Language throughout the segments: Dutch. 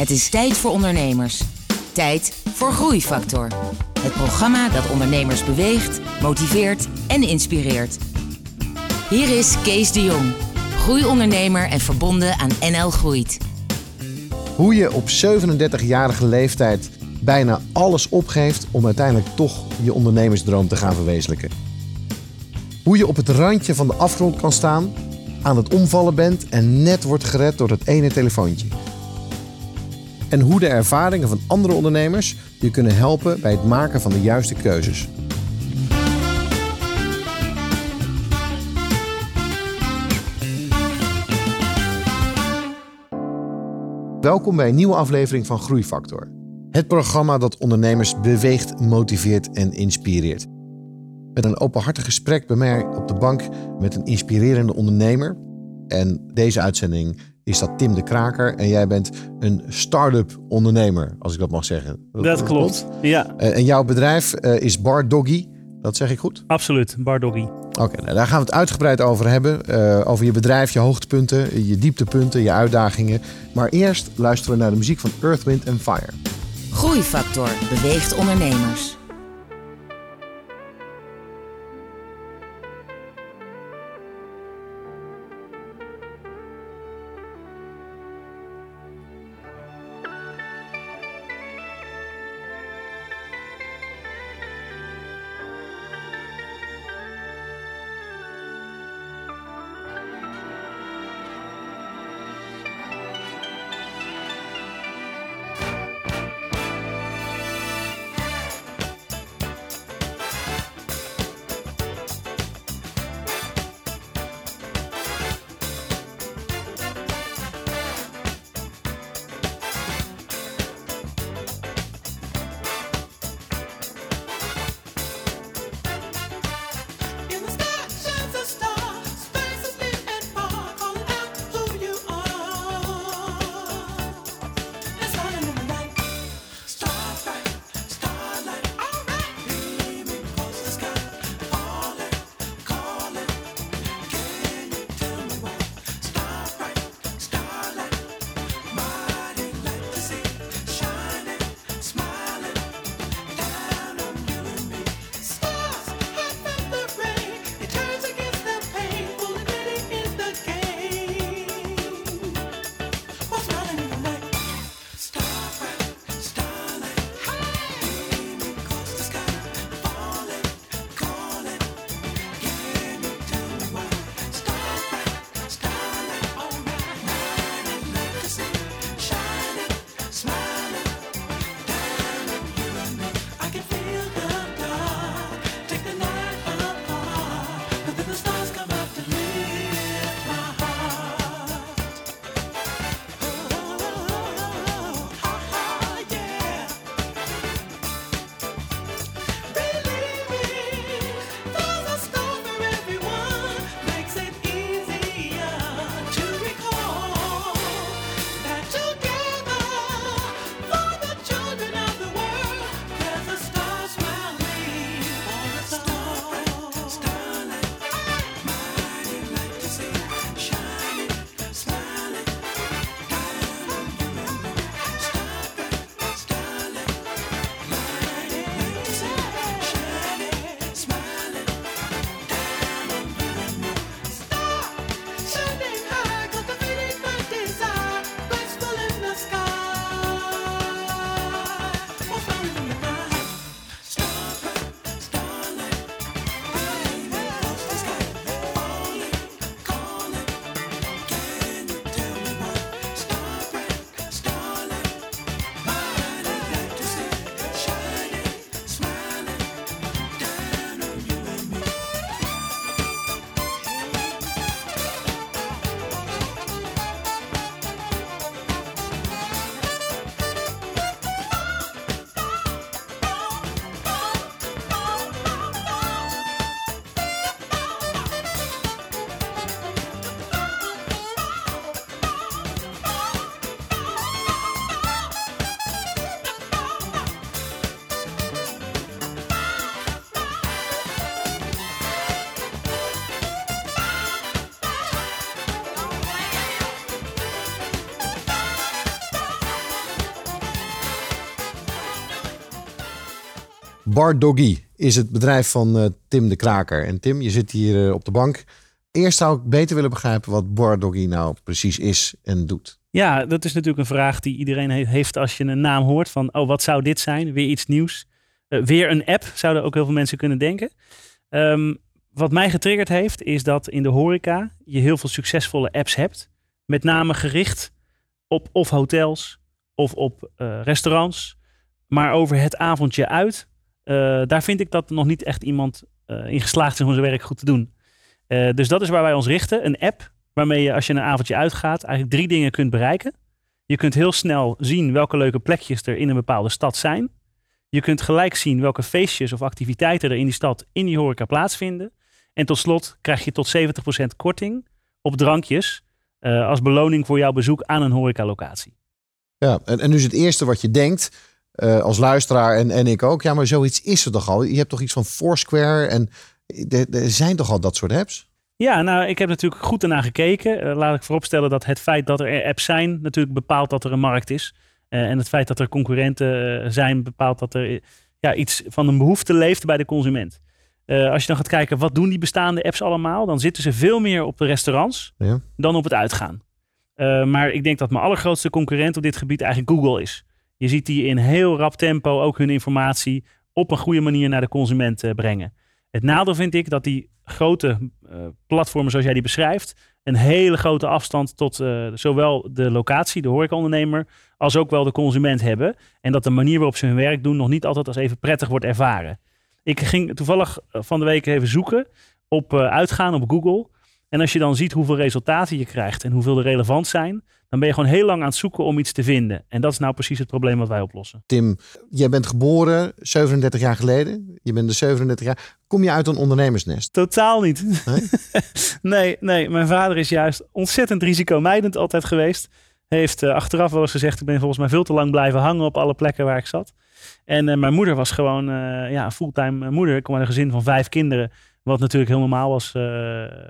Het is tijd voor ondernemers. Tijd voor Groeifactor. Het programma dat ondernemers beweegt, motiveert en inspireert. Hier is Kees de Jong, groeiondernemer en verbonden aan NL Groeit. Hoe je op 37-jarige leeftijd bijna alles opgeeft om uiteindelijk toch je ondernemersdroom te gaan verwezenlijken. Hoe je op het randje van de afgrond kan staan, aan het omvallen bent en net wordt gered door dat ene telefoontje. En hoe de ervaringen van andere ondernemers je kunnen helpen bij het maken van de juiste keuzes. Welkom bij een nieuwe aflevering van Groeifactor. Het programma dat ondernemers beweegt, motiveert en inspireert. Met een openhartig gesprek bij mij op de bank met een inspirerende ondernemer. En deze uitzending is dat Tim de Kraker. En jij bent een start-up ondernemer, als ik dat mag zeggen. Dat klopt, ja. Eh, En jouw bedrijf eh, is Bar Doggy. Dat zeg ik goed? Absoluut, Bardoggy. Oké, nou, daar gaan we het uitgebreid over hebben. Eh, over je bedrijf, je hoogtepunten, je dieptepunten, je uitdagingen. Maar eerst luisteren we naar de muziek van Earth, Wind Fire. Groeifactor beweegt ondernemers. Bar Doggy is het bedrijf van uh, Tim de Kraker. En Tim, je zit hier uh, op de bank. Eerst zou ik beter willen begrijpen wat Bar Doggy nou precies is en doet. Ja, dat is natuurlijk een vraag die iedereen heeft als je een naam hoort van, oh, wat zou dit zijn? Weer iets nieuws. Uh, weer een app, zouden ook heel veel mensen kunnen denken. Um, wat mij getriggerd heeft, is dat in de horeca je heel veel succesvolle apps hebt. Met name gericht op of hotels of op restaurants. Maar over het avondje uit, uh, daar vind ik dat nog niet echt iemand uh, in geslaagd is om zijn werk goed te doen. dus dat is waar wij ons richten. Een app waarmee je als je een avondje uitgaat eigenlijk drie dingen kunt bereiken. Je kunt heel snel zien welke leuke plekjes er in een bepaalde stad zijn. Je kunt gelijk zien welke feestjes of activiteiten er in die stad in die horeca plaatsvinden. En tot slot krijg je tot 70% korting op drankjes als beloning voor jouw bezoek aan een horecalocatie. Ja, en, en dus het eerste wat je denkt uh, als luisteraar en, en ik ook. Ja, maar zoiets is er toch al? Je hebt toch iets van Foursquare en er zijn toch al dat soort apps? Ja, nou, ik heb natuurlijk goed ernaar gekeken. Uh, laat ik vooropstellen dat het feit dat er apps zijn natuurlijk bepaalt dat er een markt is. en het feit dat er concurrenten zijn bepaalt dat er ja, iets van een behoefte leeft bij de consument. Uh, als je dan gaat kijken, wat doen die bestaande apps allemaal? Dan zitten ze veel meer op de restaurants ja. dan op het uitgaan. Uh, maar ik denk dat mijn allergrootste concurrent op dit gebied eigenlijk Google is. Je ziet die in heel rap tempo ook hun informatie op een goede manier naar de consument uh, brengen. Het nadeel vind ik dat die grote platformen zoals jij die beschrijft, een hele grote afstand tot zowel de locatie, de horecaondernemer, als ook wel de consument hebben. En dat de manier waarop ze hun werk doen nog niet altijd als even prettig wordt ervaren. Ik ging toevallig eh, van de week even zoeken op uitgaan op Google. En als je dan ziet hoeveel resultaten je krijgt en hoeveel er relevant zijn, dan ben je gewoon heel lang aan het zoeken om iets te vinden. En dat is nou precies het probleem wat wij oplossen. Tim, jij bent geboren 37 jaar geleden. Je bent de 37 jaar. Kom je uit een ondernemersnest? Totaal niet. Nee, nee, nee. Mijn vader is juist ontzettend risicomijdend altijd geweest. Heeft uh, achteraf wel eens gezegd, ik ben volgens mij veel te lang blijven hangen op alle plekken waar ik zat. En uh, mijn moeder was gewoon uh, ja, fulltime moeder. Ik kom uit een gezin van vijf kinderen. Wat natuurlijk heel normaal was uh,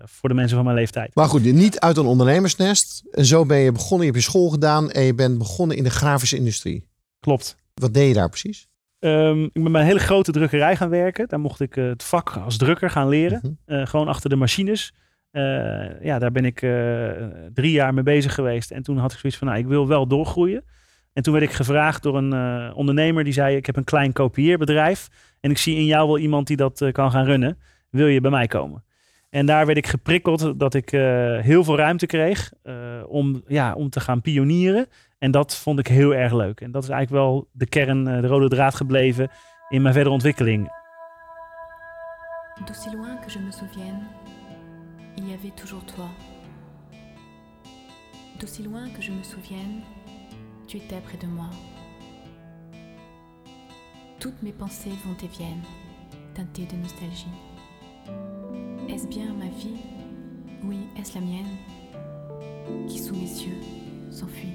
voor de mensen van mijn leeftijd. Maar goed, niet uit een ondernemersnest. En zo ben je begonnen, je hebt je school gedaan en je bent begonnen in de grafische industrie. Klopt. Wat deed je daar precies? Um, ik ben bij een hele grote drukkerij gaan werken. Daar mocht ik het vak als drukker gaan leren. Mm -hmm. gewoon achter de machines. ja, daar ben ik drie jaar mee bezig geweest. En toen had ik zoiets van, nou, ik wil wel doorgroeien. En toen werd ik gevraagd door een ondernemer die zei: Ik heb een klein kopieerbedrijf. En ik zie in jou wel iemand die dat kan gaan runnen. Wil je bij mij komen? En daar werd ik geprikkeld dat ik uh, heel veel ruimte kreeg om, ja, om te gaan pionieren. En dat vond ik heel erg leuk. En dat is eigenlijk wel de kern, de rode draad gebleven in mijn verdere ontwikkeling. D'aussi loin que je me souvienne, il y avait toujours toi. D'aussi loin que je me souvienne, tu étais près de moi. Toutes mes pensées vont et viennent, teintées de nostalgie. Est-ce bien ma vie? Oui, est-ce la mienne? Qui sous mes yeux s'enfuit?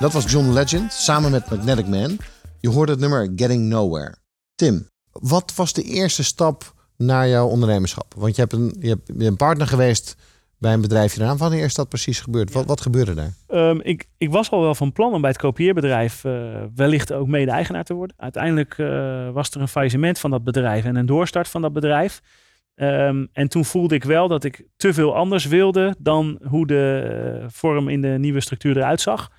Dat was John Legend samen met Magnetic Man. Je hoorde het nummer Getting Nowhere. Tim, wat was de eerste stap naar jouw ondernemerschap? Want je, hebt een, je, hebt, je bent partner geweest bij een bedrijfje eraan. Wanneer is dat precies gebeurd? Wat, wat gebeurde daar? Ehm, ik, ik was al wel van plan om bij het kopieerbedrijf eh, wellicht ook mede-eigenaar te worden. Uiteindelijk eh, was er een faillissement van dat bedrijf en een doorstart van dat bedrijf. Ehm, en toen voelde ik wel dat ik te veel anders wilde dan hoe de eh, vorm in de nieuwe structuur eruit zag.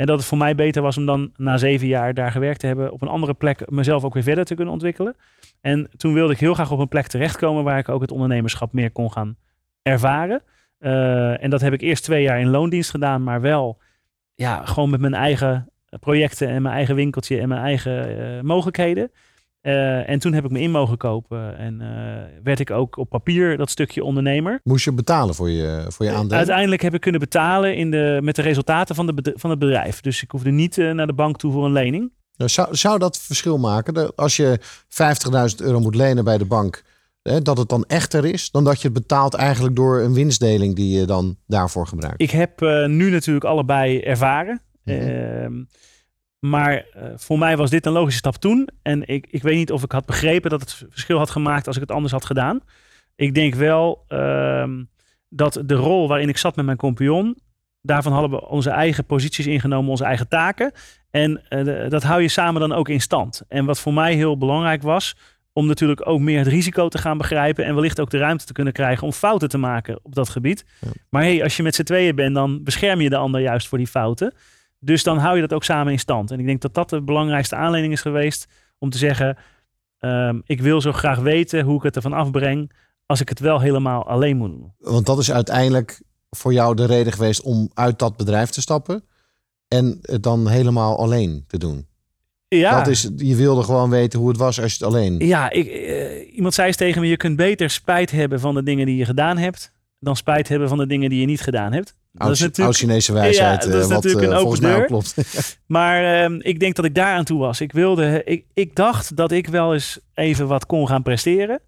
En dat het voor mij beter was om dan na zeven jaar daar gewerkt te hebben, op een andere plek mezelf ook weer verder te kunnen ontwikkelen. En toen wilde ik heel graag op een plek terechtkomen waar ik ook het ondernemerschap meer kon gaan ervaren. Eh, en dat heb ik eerst twee jaar in loondienst gedaan, maar wel ja, gewoon met mijn eigen projecten en mijn eigen winkeltje en mijn eigen eh, mogelijkheden. Eh, en toen heb ik me in mogen kopen en eh, werd ik ook op papier dat stukje ondernemer. Moest je betalen voor je, voor je aandelen? Uiteindelijk heb ik kunnen betalen in de, met de resultaten van, de, van het bedrijf. Dus ik hoefde niet eh, naar de bank toe voor een lening. Nou, Zou, zou dat verschil maken? Als je 50.000 euro moet lenen bij de bank, Hè, dat het dan echter is dan dat je het betaalt eigenlijk door een winstdeling die je dan daarvoor gebruikt. Ik heb eh, nu natuurlijk allebei ervaren. Mhm. Ehm, maar eh, voor mij was dit een logische stap toen. En ik, ik weet niet of ik had begrepen dat het verschil had gemaakt als ik het anders had gedaan. Ik denk wel ehm, dat de rol waarin ik zat met mijn compagnon, daarvan hadden we onze eigen posities ingenomen, onze eigen taken. En eh, dat hou je samen dan ook in stand. En wat voor mij heel belangrijk was, om natuurlijk ook meer het risico te gaan begrijpen en wellicht ook de ruimte te kunnen krijgen om fouten te maken op dat gebied. Ja. Maar hey, als je met z'n tweeën bent, dan bescherm je de ander juist voor die fouten. Dus dan hou je dat ook samen in stand. En ik denk dat dat de belangrijkste aanleiding is geweest om te zeggen, ehm, ik wil zo graag weten hoe ik het ervan afbreng als ik het wel helemaal alleen moet doen. Want dat is uiteindelijk voor jou de reden geweest om uit dat bedrijf te stappen en het dan helemaal alleen te doen. Ja, Dat is, je wilde gewoon weten hoe het was als je het alleen. ja ik, eh, iemand zei eens tegen me, je kunt beter spijt hebben van de dingen die je gedaan hebt, dan spijt hebben van de dingen die je niet gedaan hebt. Dat Oud, is natuurlijk oud Chinese wijsheid, Ja, dat is eh, wat natuurlijk eh, een volgens open mij ook deur. klopt. Maar ehm, ik denk dat ik daar aan toe was. Ik, wilde, ik, ik dacht dat ik wel eens even wat kon gaan presteren.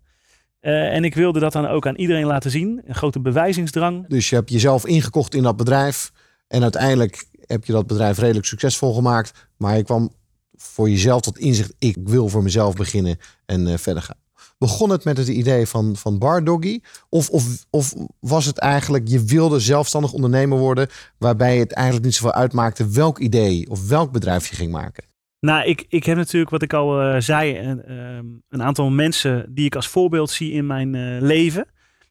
Eh, en ik wilde dat dan ook aan iedereen laten zien. Een grote bewijzingsdrang. Dus je hebt jezelf ingekocht in dat bedrijf. En uiteindelijk heb je dat bedrijf redelijk succesvol gemaakt. Maar je kwam voor jezelf tot inzicht. Ik wil voor mezelf beginnen en eh, verder gaan. Begon het met het idee van, van Bar Doggy? Of, of, of was het eigenlijk, je wilde zelfstandig ondernemer worden. Waarbij het eigenlijk niet zoveel uitmaakte welk idee of welk bedrijf je ging maken? Nou, ik, ik heb natuurlijk, wat ik al eh, zei, een, ehm, een aantal mensen die ik als voorbeeld zie in mijn eh, leven.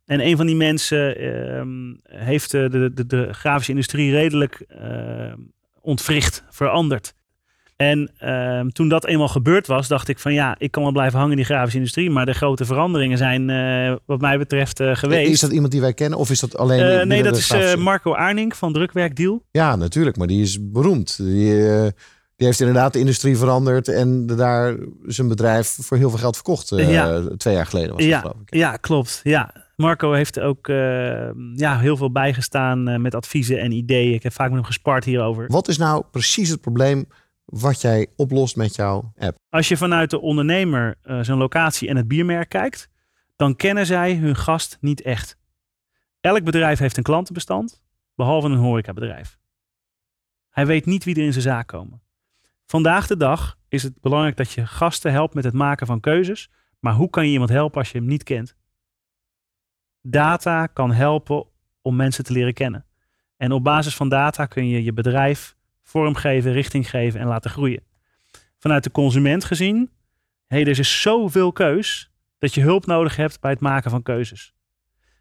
En een van die mensen ehm, heeft eh, de, de, de grafische industrie redelijk ehm, ontwricht, veranderd. En ehm, toen dat eenmaal gebeurd was, dacht ik van ja, ik kan wel blijven hangen in die grafische industrie. Maar de grote veranderingen zijn eh, wat mij betreft eh, geweest. Is dat iemand die wij kennen of is dat alleen Eh, nee, dat is Marco Arning van Drukwerkdeal. Ja, natuurlijk, maar die is beroemd. Die, die heeft inderdaad de industrie veranderd en daar zijn bedrijf voor heel veel geld verkocht. Ja. Twee jaar geleden was dat, Ja, geloof ik. ja, klopt. Ja. Marco heeft ook ja, heel veel bijgestaan met adviezen en ideeën. Ik heb vaak met hem gespart hierover. Wat is nou precies het probleem wat jij oplost met jouw app? Als je vanuit de ondernemer eh, zijn locatie en het biermerk kijkt, dan kennen zij hun gast niet echt. Elk bedrijf heeft een klantenbestand, behalve een horecabedrijf. Hij weet niet wie er in zijn zaak komen. Vandaag de dag is het belangrijk dat je gasten helpt met het maken van keuzes. Maar hoe kan je iemand helpen als je hem niet kent? Data kan helpen om mensen te leren kennen. En op basis van data kun je je bedrijf vormgeven, richting geven en laten groeien. Vanuit de consument gezien, hey, er is zoveel keus dat je hulp nodig hebt bij het maken van keuzes.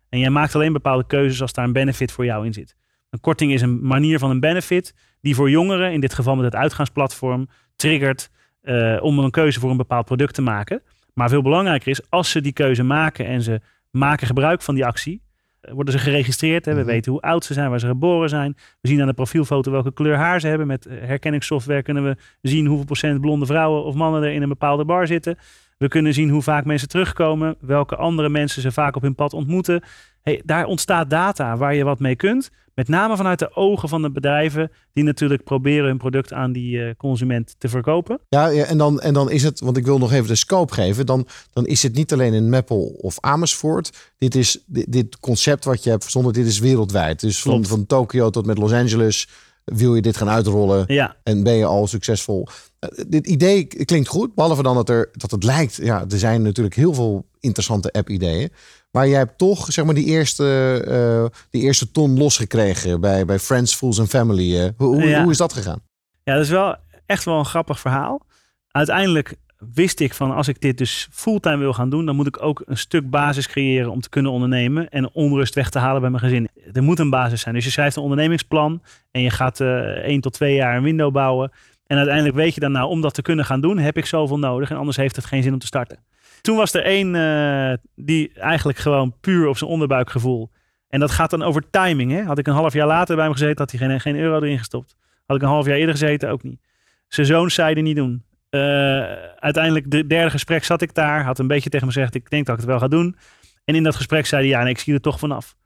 En jij maakt alleen bepaalde keuzes als daar een benefit voor jou in zit. Een korting is een manier van een benefit die voor jongeren, in dit geval met het uitgaansplatform, triggert eh, om een keuze voor een bepaald product te maken. Maar veel belangrijker is, als ze die keuze maken en ze maken gebruik van die actie, worden ze geregistreerd. Hè? We Mhm. weten hoe oud ze zijn, waar ze geboren zijn. We zien aan de profielfoto welke kleur haar ze hebben. Met eh, herkenningssoftware kunnen we zien hoeveel procent blonde vrouwen of mannen er in een bepaalde bar zitten. We kunnen zien hoe vaak mensen terugkomen, welke andere mensen ze vaak op hun pad ontmoeten. Hey, daar ontstaat data waar je wat mee kunt. Met name vanuit de ogen van de bedrijven die natuurlijk proberen hun product aan die eh, consument te verkopen. Ja, en, dan, en dan is het, want ik wil nog even de scope geven. Dan, dan is het niet alleen in Meppel of Amersfoort. Dit, is, dit, dit concept wat je hebt verzonnen, dit is wereldwijd. Dus van, Klopt. van Tokio tot met Los Angeles wil je dit gaan uitrollen. Ja, En ben je al succesvol? Eh, dit idee klinkt goed, behalve dan dat, er, dat het lijkt. Ja, er zijn natuurlijk heel veel interessante app-ideeën. Maar jij hebt toch zeg maar, die, eerste, eh, die eerste ton losgekregen bij, bij Friends, Fools and Family. eh. Hoe, hoe, Ja. hoe is dat gegaan? Ja, dat is wel echt wel een grappig verhaal. Uiteindelijk wist ik van als ik dit dus fulltime wil gaan doen, dan moet ik ook een stuk basis creëren om te kunnen ondernemen en onrust weg te halen bij mijn gezin. Er moet een basis zijn. Dus je schrijft een ondernemingsplan en je gaat eh één tot twee jaar een window bouwen. En uiteindelijk weet je dan nou, om dat te kunnen gaan doen, heb ik zoveel nodig en anders heeft het geen zin om te starten. Toen was er één eh, die eigenlijk gewoon puur op zijn onderbuikgevoel. En dat gaat dan over timing. Hè? Had ik een half jaar later bij hem gezeten, had hij geen, geen euro erin gestopt. Had ik een half jaar eerder gezeten, ook niet. Zijn zoon zei er niet doen. Eh, uiteindelijk, de derde gesprek zat ik daar. Had een beetje tegen me gezegd, ik denk dat ik het wel ga doen. En in dat gesprek zei hij, ja, nee, ik zie er toch vanaf.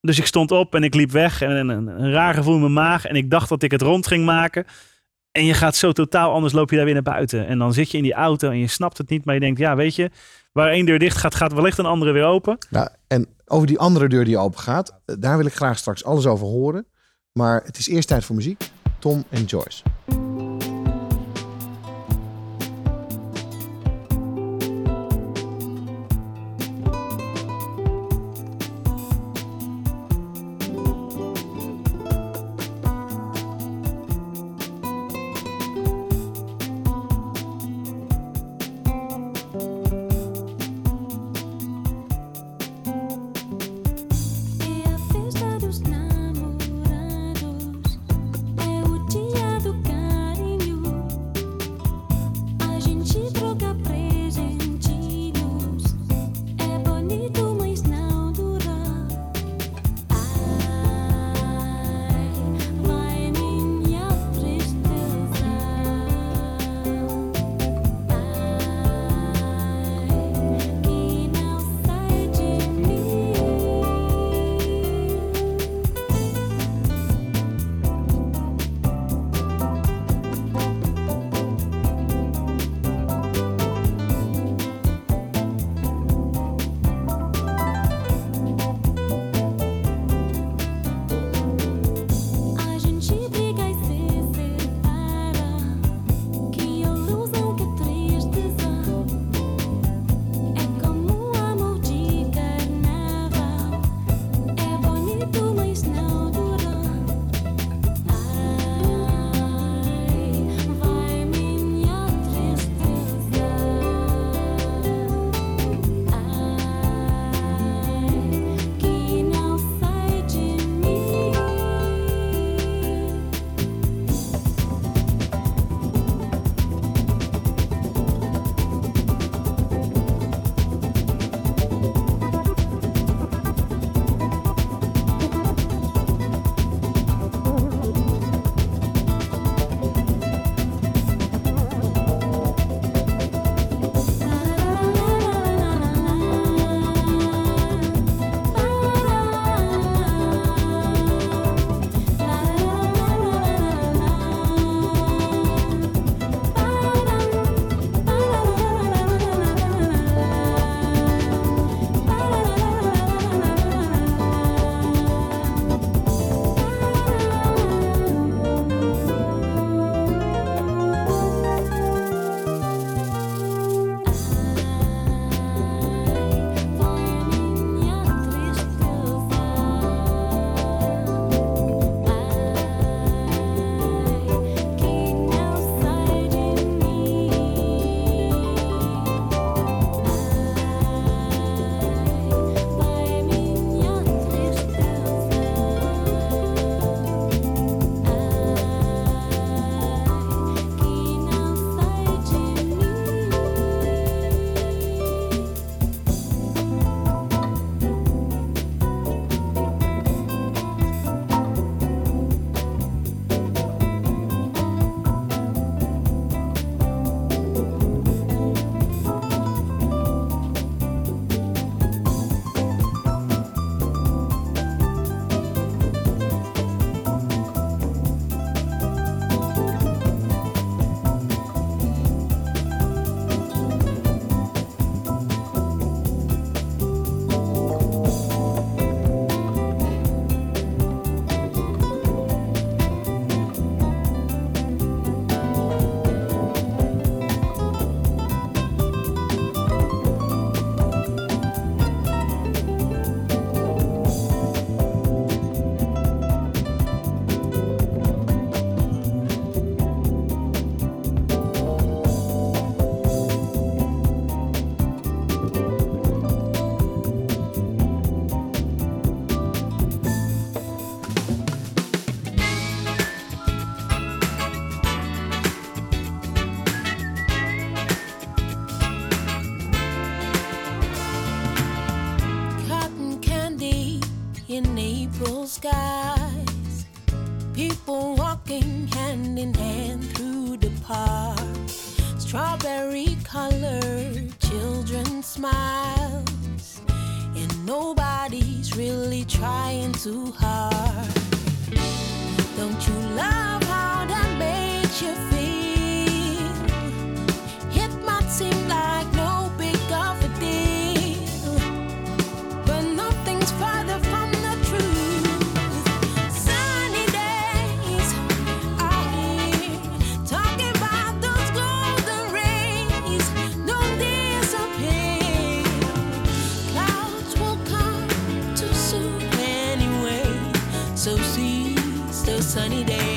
Dus ik stond op en ik liep weg. En een, een raar gevoel in mijn maag. En ik dacht dat ik het rond ging maken. En je gaat zo totaal anders, loop je daar weer naar buiten. En dan zit je in die auto en je snapt het niet. Maar je denkt, ja, weet je, waar één deur dicht gaat, gaat wellicht een andere weer open. Ja, en over die andere deur die open gaat, eh, daar wil ik graag straks alles over horen. Maar het is eerst tijd voor muziek. Tom en Joyce. sky. sunny day.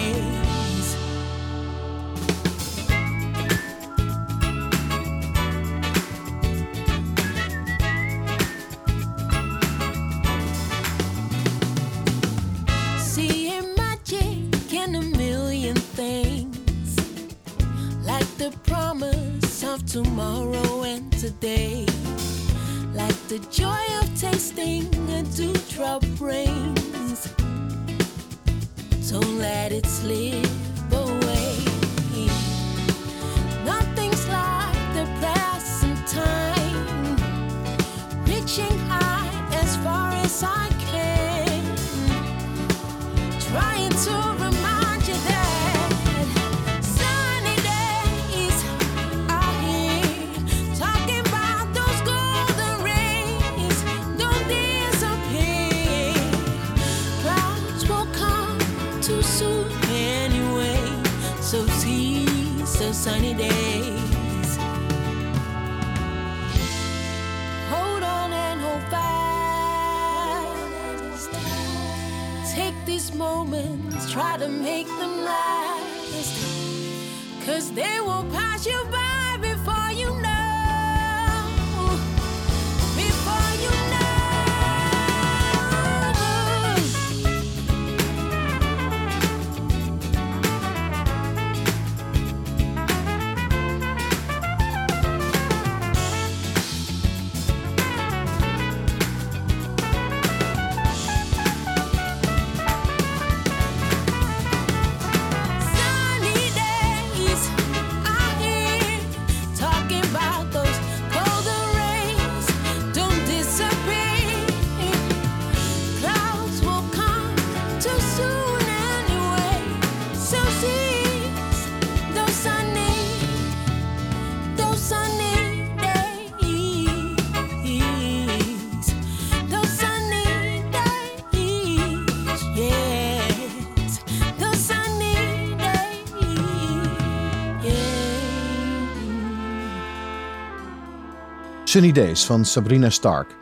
Sunny Days van Sabrina Stark.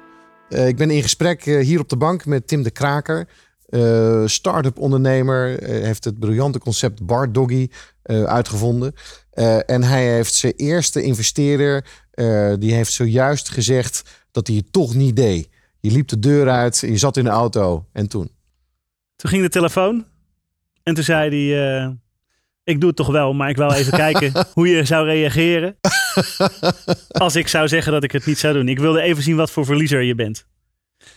Eh, ik ben in gesprek eh, hier op de bank met Tim de Kraker. eh start-up ondernemer. heeft het briljante concept Bar Doggy uitgevonden. En hij heeft zijn eerste investeerder. die heeft zojuist gezegd dat hij het toch niet deed. Je liep de deur uit, je zat in de auto. En toen? Toen ging de telefoon. En toen zei hij, ik doe het toch wel, maar ik wil even kijken hoe je zou reageren. als ik zou zeggen dat ik het niet zou doen. Ik wilde even zien wat voor verliezer je bent.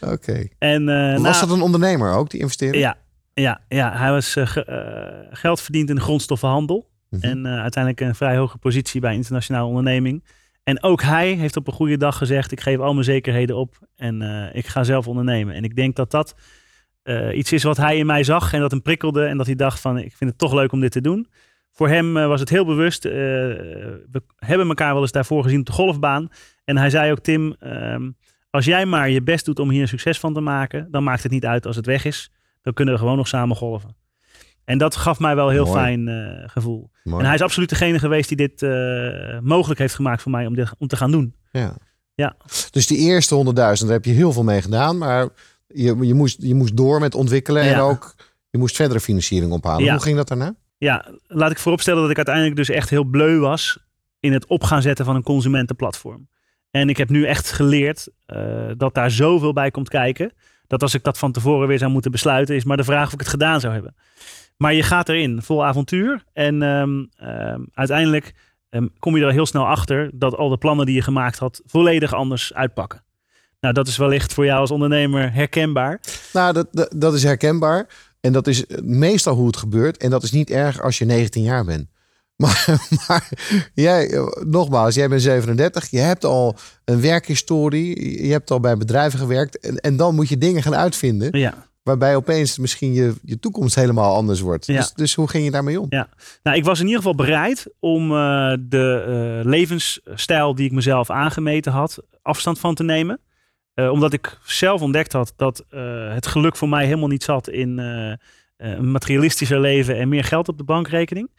Oké. En, eh, Was dat een ondernemer ook, die investeerder? Ja, ja, ja. hij was eh, eh, geld verdiend in de grondstoffenhandel. Mhm. En uiteindelijk een vrij hoge positie bij een internationale onderneming. En ook hij heeft op een goede dag gezegd: Ik geef al mijn zekerheden op en ik ga zelf ondernemen. En ik denk dat dat eh, iets is wat hij in mij zag en dat hem prikkelde. En dat hij dacht: van, Ik vind het toch leuk om dit te doen. Voor hem eh, was het heel bewust. eh, we hebben elkaar wel eens daarvoor gezien op de golfbaan. En hij zei ook: Tim, ehm, als jij maar je best doet om hier een succes van te maken, dan maakt het niet uit als het weg is. Dan kunnen we gewoon nog samen golven. En dat gaf mij wel een heel Mooi. fijn eh, gevoel. Mooi. En hij is absoluut degene geweest die dit eh, mogelijk heeft gemaakt voor mij om, dit, om te gaan doen. Ja. Ja. Dus die eerste 100.000, daar heb je heel veel mee gedaan. Maar je, je, moest, je moest door met ontwikkelen en ook je moest verdere financiering ophalen. Ja. Hoe ging dat daarna? Ja, laat ik vooropstellen dat ik uiteindelijk dus echt heel bleu was in het op gaan zetten van een consumentenplatform. En ik heb nu echt geleerd eh, dat daar zoveel bij komt kijken. Dat als ik dat van tevoren weer zou moeten besluiten, is maar de vraag of ik het gedaan zou hebben. Maar je gaat erin, vol avontuur. En ehm, ehm, uiteindelijk ehm, kom je er heel snel achter dat al de plannen die je gemaakt had volledig anders uitpakken. Nou, dat is wellicht voor jou als ondernemer herkenbaar. Nou, dat, dat, dat is herkenbaar. En dat is meestal hoe het gebeurt. En dat is niet erg als je 19 jaar bent. Maar, maar jij, eh, nogmaals, jij bent 37. Je hebt al een werkhistorie. Je hebt al bij bedrijven gewerkt. En, en dan moet je dingen gaan uitvinden. Ja. Waarbij opeens misschien je, je toekomst helemaal anders wordt. Ja. Dus, dus hoe ging je daarmee om? Ja, nou, ik was in ieder geval bereid om eh, de eh, levensstijl die ik mezelf aangemeten had, afstand van te nemen. Eh, omdat ik zelf ontdekt had dat eh, het geluk voor mij helemaal niet zat in eh, een materialistischer leven en meer geld op de bankrekening.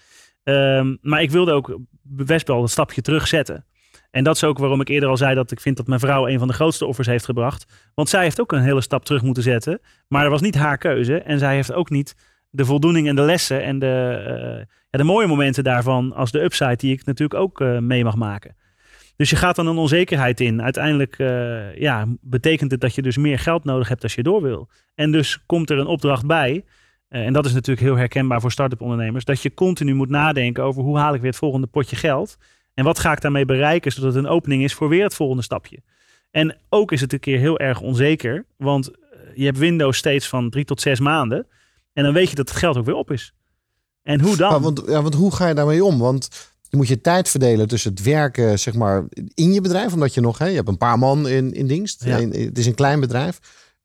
Ehm, maar ik wilde ook best wel een stapje terugzetten. En dat is ook waarom ik eerder al zei dat ik vind dat mijn vrouw een van de grootste offers heeft gebracht. Want zij heeft ook een hele stap terug moeten zetten. Maar dat was niet haar keuze. En zij heeft ook niet de voldoening en de lessen en de, ja, de mooie momenten daarvan als de upside die ik natuurlijk ook mee mag maken. Dus je gaat dan een onzekerheid in. Uiteindelijk eh, ja, betekent het dat je dus meer geld nodig hebt als je door wil. En dus komt er een opdracht bij eh, en dat is natuurlijk heel herkenbaar voor start-up ondernemers, dat je continu moet nadenken over hoe haal ik weer het volgende potje geld en wat ga ik daarmee bereiken, zodat het een opening is voor weer het volgende stapje. En ook is het een keer heel erg onzeker, want eh, je hebt Windows steeds van drie tot zes maanden en dan weet je dat het geld ook weer op is. En hoe dan? Maar want, ja, want hoe ga je daarmee om? Want je moet je tijd verdelen tussen het werken zeg maar, in je bedrijf. Omdat je nog, hè, je hebt een paar man in, in dienst. Ja. En het is een klein bedrijf.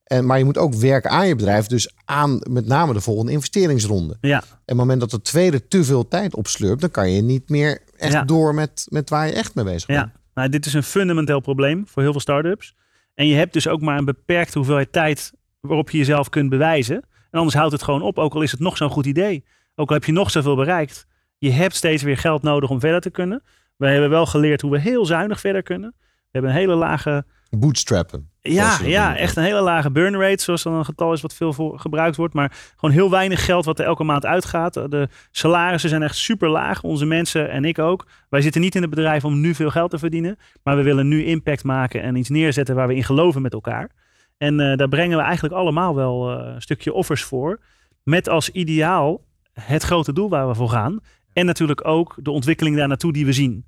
En, maar je moet ook werken aan je bedrijf. Dus aan met name de volgende investeringsronde. Ja, En op het moment dat de tweede te veel tijd opslurpt... dan kan je niet meer echt Ja. door met, met waar je echt mee bezig bent. Ja, nou, dit is een fundamenteel probleem voor heel veel start-ups. En je hebt dus ook maar een beperkte hoeveelheid tijd waarop je jezelf kunt bewijzen. En anders houdt het gewoon op, ook al is het nog zo'n goed idee. Ook al heb je nog zoveel bereikt. Je hebt steeds weer geld nodig om verder te kunnen. Wij hebben wel geleerd hoe we heel zuinig verder kunnen. We hebben een hele lage, Bootstrappen. ja, ja echt een hele lage burn rate, zoals dan een getal is wat veel voor gebruikt wordt. Maar gewoon heel weinig geld wat er elke maand uitgaat. De salarissen zijn echt super laag. Onze mensen en ik ook. Wij zitten niet in het bedrijf om nu veel geld te verdienen. Maar we willen nu impact maken en iets neerzetten waar we in geloven met elkaar. En eh, daar brengen we eigenlijk allemaal wel eh, een stukje offers voor. Met als ideaal het grote doel waar we voor gaan. En natuurlijk ook de ontwikkeling daar naartoe die we zien.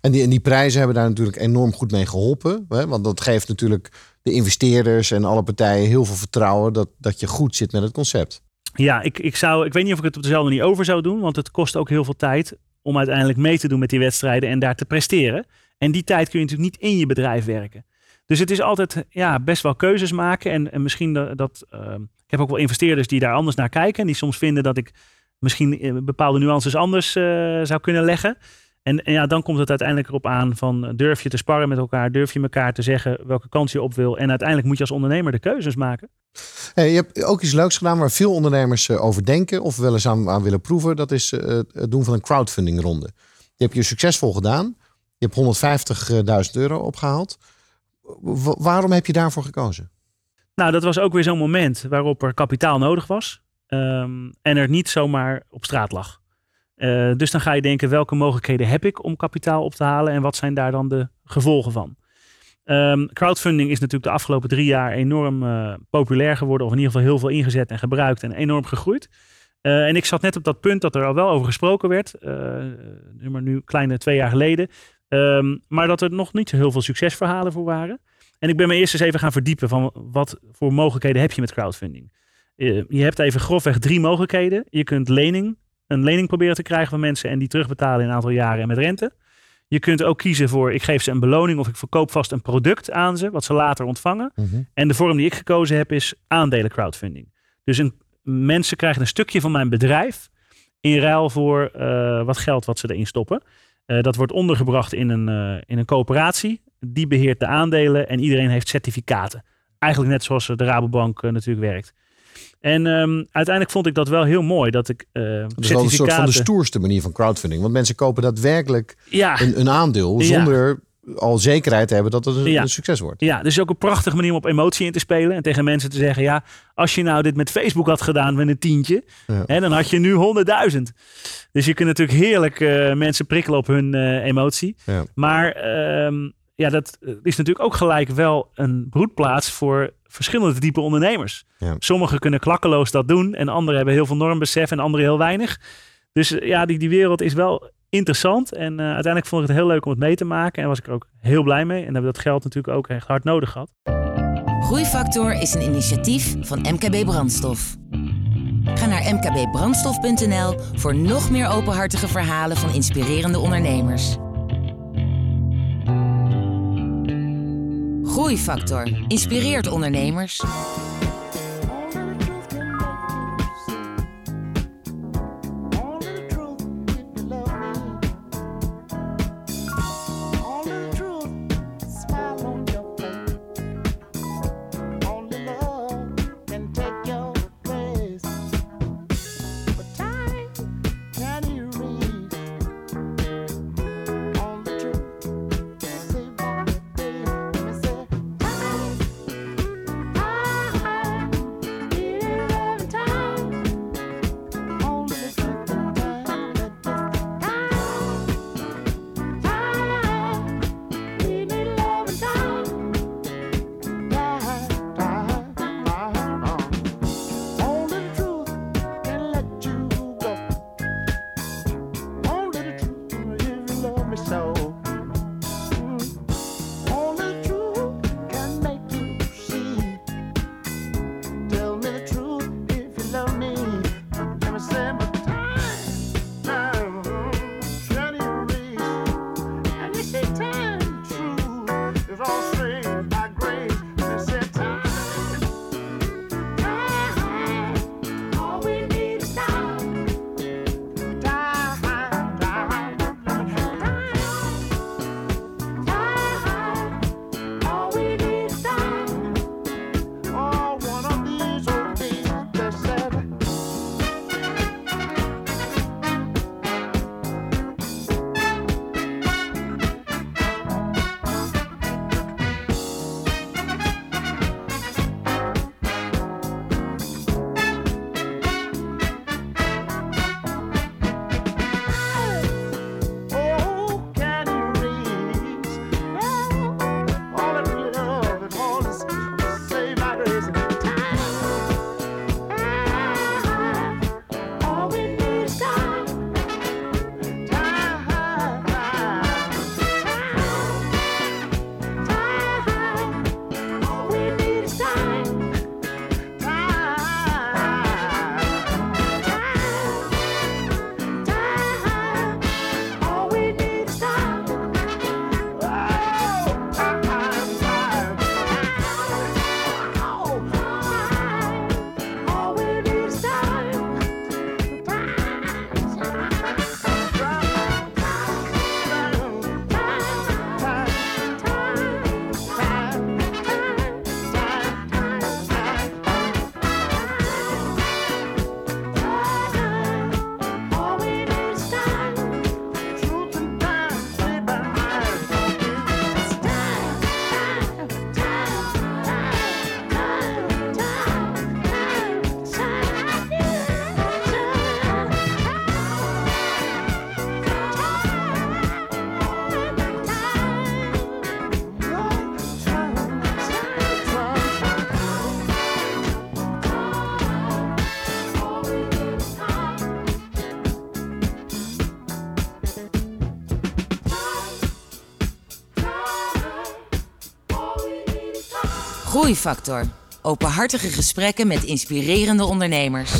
En die, en die prijzen hebben daar natuurlijk enorm goed mee geholpen. Hè? Want dat geeft natuurlijk de investeerders en alle partijen heel veel vertrouwen dat, dat je goed zit met het concept. Ja, ik, ik, zou, ik weet niet of ik het op dezelfde manier over zou doen. Want het kost ook heel veel tijd om uiteindelijk mee te doen met die wedstrijden en daar te presteren. En die tijd kun je natuurlijk niet in je bedrijf werken. Dus het is altijd ja, best wel keuzes maken. En, en misschien dat. dat ehm, ik heb ook wel investeerders die daar anders naar kijken. En die soms vinden dat ik misschien eh, bepaalde nuances anders eh, zou kunnen leggen. En, en ja, dan komt het uiteindelijk erop aan van eh, durf je te sparren met elkaar, durf je elkaar te zeggen welke kant je op wil. En uiteindelijk moet je als ondernemer de keuzes maken. Hey, je hebt ook iets leuks gedaan waar veel ondernemers over denken of wel eens aan, aan willen proeven. Dat is het doen van een crowdfunding ronde. Die heb je succesvol gedaan. Je hebt 150.000 euro opgehaald. Wa- waarom heb je daarvoor gekozen? Nou, dat was ook weer zo'n moment waarop er kapitaal nodig was. Ehm, en er niet zomaar op straat lag. Eh, dus dan ga je denken, welke mogelijkheden heb ik om kapitaal op te halen en wat zijn daar dan de gevolgen van? Ehm, crowdfunding is natuurlijk de afgelopen drie jaar enorm eh, populair geworden, of in ieder geval heel veel ingezet en gebruikt en enorm gegroeid. Eh, en ik zat net op dat punt dat er al wel over gesproken werd, maar nu kleine twee jaar geleden, Ehm, maar dat er nog niet zo heel veel succesverhalen voor waren. En ik ben me eerst eens even gaan verdiepen van wat voor mogelijkheden heb je met crowdfunding. Eh, je hebt even grofweg drie mogelijkheden. Je kunt lening, een lening proberen te krijgen van mensen en die terugbetalen in een aantal jaren en met rente. Je kunt ook kiezen voor ik geef ze een beloning of ik verkoop vast een product aan ze, wat ze later ontvangen. En de vorm die ik gekozen heb is aandelen crowdfunding. Dus een, mensen krijgen een stukje van mijn bedrijf in ruil voor eh, wat geld wat ze erin stoppen. Eh, dat wordt ondergebracht in een, in een coöperatie. Die beheert de aandelen en iedereen heeft certificaten. Eigenlijk net zoals de Rabobank natuurlijk werkt. En ehm, uiteindelijk vond ik dat wel heel mooi dat ik eh Dat is wel een soort van de stoerste manier van crowdfunding. Want mensen kopen daadwerkelijk ja, een, een aandeel Ja. zonder al zekerheid te hebben dat het een, Ja. succes wordt. Ja, dus ook een prachtige manier om op emotie in te spelen. En tegen mensen te zeggen, ja, als je nou dit met Facebook had gedaan met een tientje, Ja. hè, dan had je nu 100.000. Dus je kunt natuurlijk heerlijk eh, mensen prikkelen op hun eh, emotie. Ja. Maar ehm, ja, dat is natuurlijk ook gelijk wel een broedplaats voor verschillende type ondernemers. Ja. Sommigen kunnen klakkeloos dat doen en anderen hebben heel veel normbesef en anderen heel weinig. Dus eh, ja, die, die wereld is wel interessant. En eh, uiteindelijk vond ik het heel leuk om het mee te maken. En was ik er ook heel blij mee. En hebben we dat geld natuurlijk ook echt hard nodig gehad. Groeifactor is een initiatief van MKB Brandstof. Ga naar mkbbrandstof.nl voor nog meer openhartige verhalen van inspirerende ondernemers. Groeifactor inspireert ondernemers. Groeifactor. Openhartige gesprekken met inspirerende ondernemers.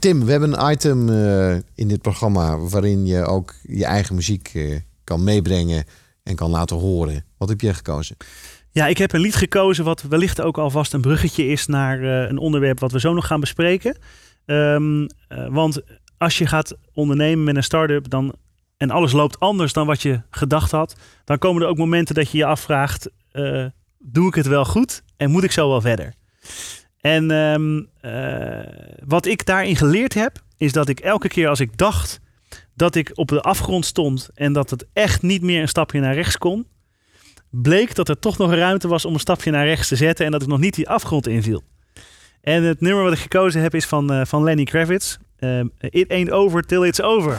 Tim, we hebben een item eh, in dit programma waarin je ook je eigen muziek eh, kan meebrengen en kan laten horen. Wat heb jij gekozen? Ja, ik heb een lied gekozen wat wellicht ook alvast een bruggetje is naar eh, een onderwerp wat we zo nog gaan bespreken. Ehm, eh, want als je gaat ondernemen met een start-up dan, en alles loopt anders dan wat je gedacht had, dan komen er ook momenten dat je je afvraagt, doe ik het wel goed en moet ik zo wel verder? En ehm, eh, wat ik daarin geleerd heb, is dat ik elke keer als ik dacht dat ik op de afgrond stond en dat het echt niet meer een stapje naar rechts kon, bleek dat er toch nog ruimte was om een stapje naar rechts te zetten en dat ik nog niet die afgrond inviel. En het nummer wat ik gekozen heb is van, eh, van Lenny Kravitz. Ehm, It ain't over till it's over.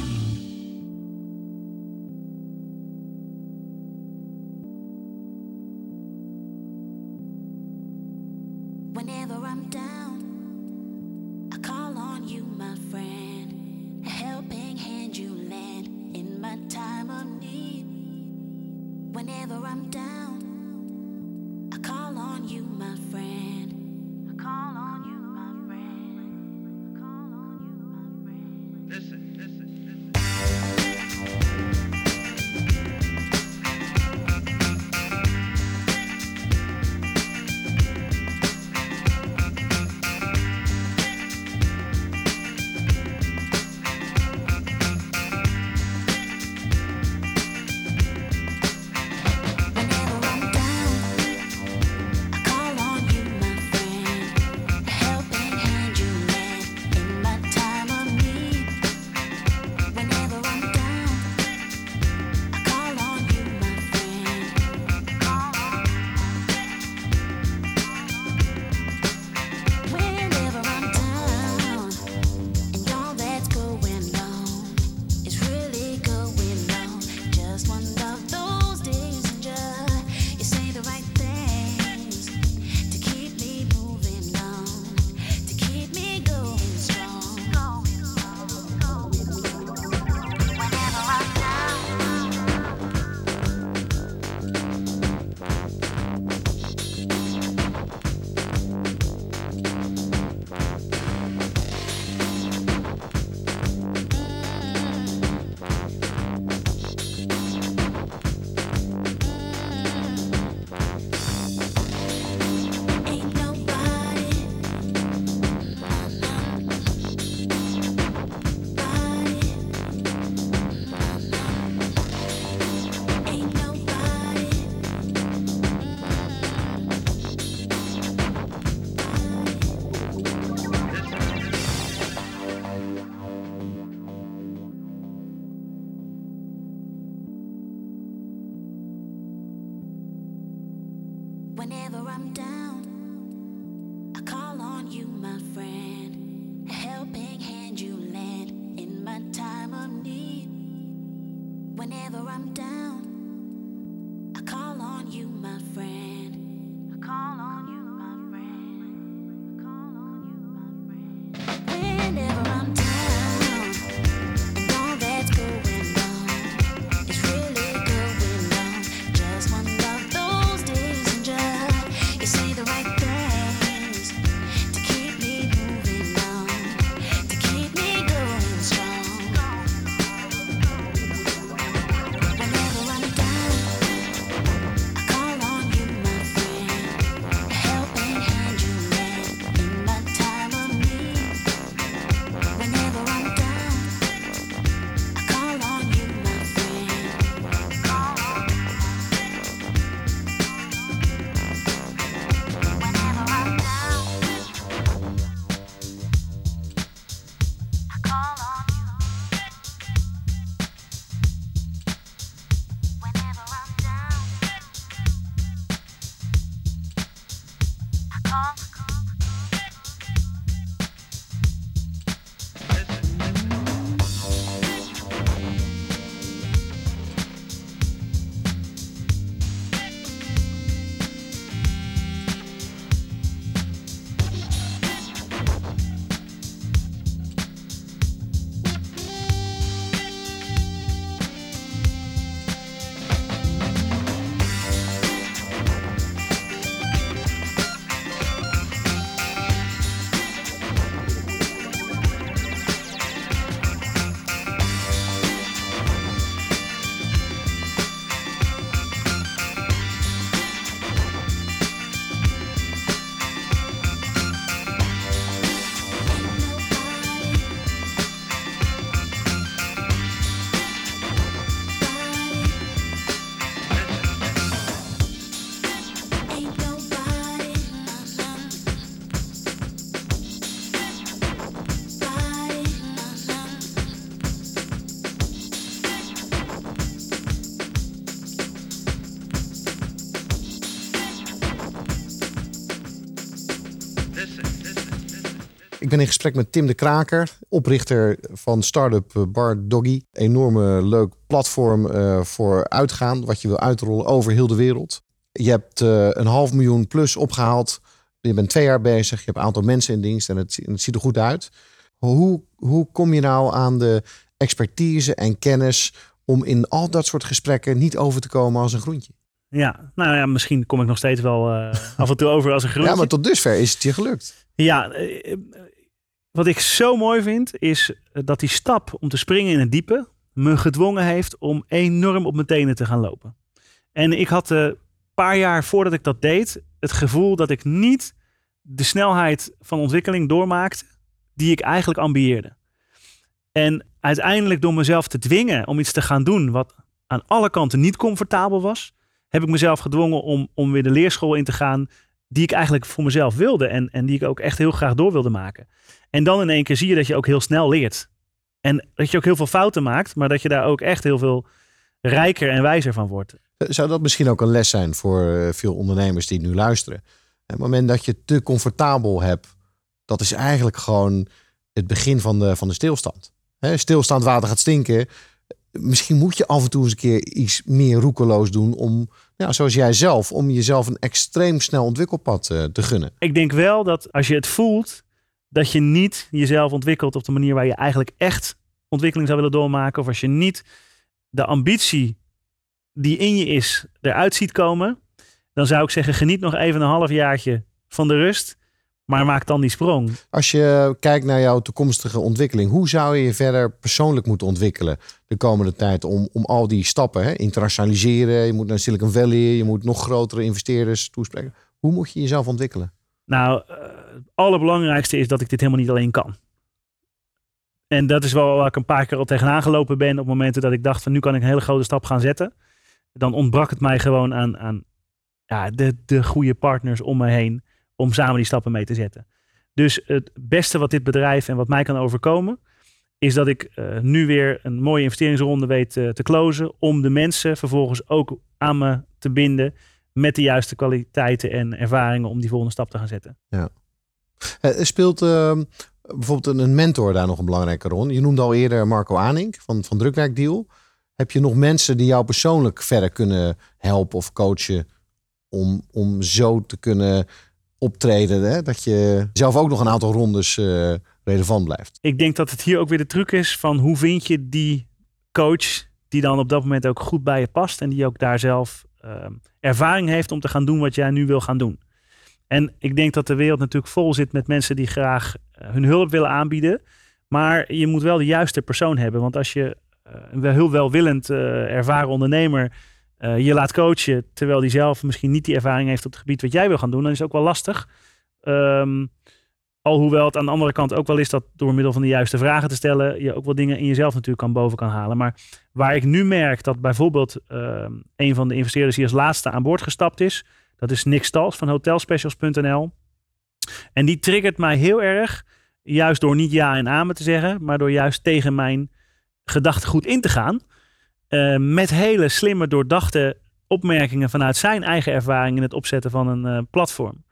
Ben in gesprek met Tim de Kraker, oprichter van start-up eh, Bar Doggy. Enorme leuk platform eh, voor uitgaan, wat je wil uitrollen over heel de wereld. Je hebt eh, een half miljoen plus opgehaald. Je bent twee jaar bezig, je hebt een aantal mensen in dienst en het, en het ziet er goed uit. Hoe, hoe kom je nou aan de expertise en kennis om in al dat soort gesprekken niet over te komen als een groentje? Ja, nou ja, misschien kom ik nog steeds wel af en toe over als een groentje. Ja, maar tot dusver is het je gelukt. Ja, wat ik zo mooi vind is eh, dat die stap om te springen in het diepe me gedwongen heeft om enorm op mijn tenen te gaan lopen. En ik had een paar jaar voordat ik dat deed het gevoel dat ik niet de snelheid van ontwikkeling doormaakte die ik eigenlijk ambieerde. En uiteindelijk door mezelf te dwingen om iets te gaan doen wat aan alle kanten niet comfortabel was, heb ik mezelf gedwongen om, om weer de leerschool in te gaan die ik eigenlijk voor mezelf wilde en, en die ik ook echt heel graag door wilde maken. En dan in één keer zie je dat je ook heel snel leert. En dat je ook heel veel fouten maakt, maar dat je daar ook echt heel veel rijker en wijzer van wordt. Zou dat misschien ook een les zijn voor eh, veel ondernemers die nu luisteren? Het moment dat je te comfortabel hebt, dat is eigenlijk gewoon het begin van de, van de stilstand. Stilstaand water gaat stinken. Misschien moet je af en toe eens een keer iets meer roekeloos doen om, ja, zoals jij zelf, om jezelf een extreem snel ontwikkelpad eh, te gunnen. Ik denk wel dat als je het voelt, dat je niet jezelf ontwikkelt op de manier waar je eigenlijk echt ontwikkeling zou willen doormaken. Of als je niet de ambitie die in je is eruit ziet komen. Dan zou ik zeggen, geniet nog even een halfjaartje van de rust. Maar maak dan die sprong. Als je kijkt naar jouw toekomstige ontwikkeling, hoe zou je je verder persoonlijk moeten ontwikkelen de komende tijd om, om al die stappen, hè? internationaliseren, je moet naar Silicon Valley, je moet nog grotere investeerders toespreken. Hoe moet je jezelf ontwikkelen? Nou, eh, het allerbelangrijkste is dat ik dit helemaal niet alleen kan. En dat is wel waar ik een paar keer al tegenaan gelopen ben op momenten dat ik dacht van nu kan ik een hele grote stap gaan zetten. Dan ontbrak het mij gewoon aan, aan ja, de, de goede partners om me heen om samen die stappen mee te zetten. Dus het beste wat dit bedrijf en wat mij kan overkomen, is dat ik eh, nu weer een mooie investeringsronde weet eh, te closen. Om de mensen vervolgens ook aan me te binden met de juiste kwaliteiten en ervaringen om die volgende stap te gaan zetten. Eh, Speelt eh, bijvoorbeeld een- mentor daar nog een belangrijke rol? Je noemde al eerder Marco Aanink van, van Drukwerkdeal. Heb je nog mensen die jou persoonlijk verder kunnen helpen of coachen om, om zo te kunnen optreden? Hè? Dat je zelf ook nog een aantal rondes eh, relevant blijft. Ik denk dat het hier ook weer de truc is van hoe vind je die coach die dan op dat moment ook goed bij je past en die ook daar zelf ehm, ervaring heeft om te gaan doen wat jij nu wil gaan doen. En ik denk dat de wereld natuurlijk vol zit met mensen die graag eh, hun hulp willen aanbieden. Maar je moet wel de juiste persoon hebben. Want als je eh, een heel welwillend ervaren ondernemer eh, je laat coachen, terwijl die zelf misschien niet die ervaring heeft op het gebied wat jij wil gaan doen, dan is het ook wel lastig. Ehm, alhoewel het aan de andere kant ook wel is dat door middel van de juiste vragen te stellen, je ook wel dingen in jezelf natuurlijk kan boven kan halen. Maar waar ik nu merk dat bijvoorbeeld ehm, een van de investeerders die als laatste aan boord gestapt is, dat is Nick Stals van hotelspecials.nl. En die triggert mij heel erg, juist door niet ja en amen te zeggen, maar door juist tegen mijn gedachtegoed in te gaan. Eh, met hele slimme, doordachte opmerkingen vanuit zijn eigen ervaring in het opzetten van een eh, platform.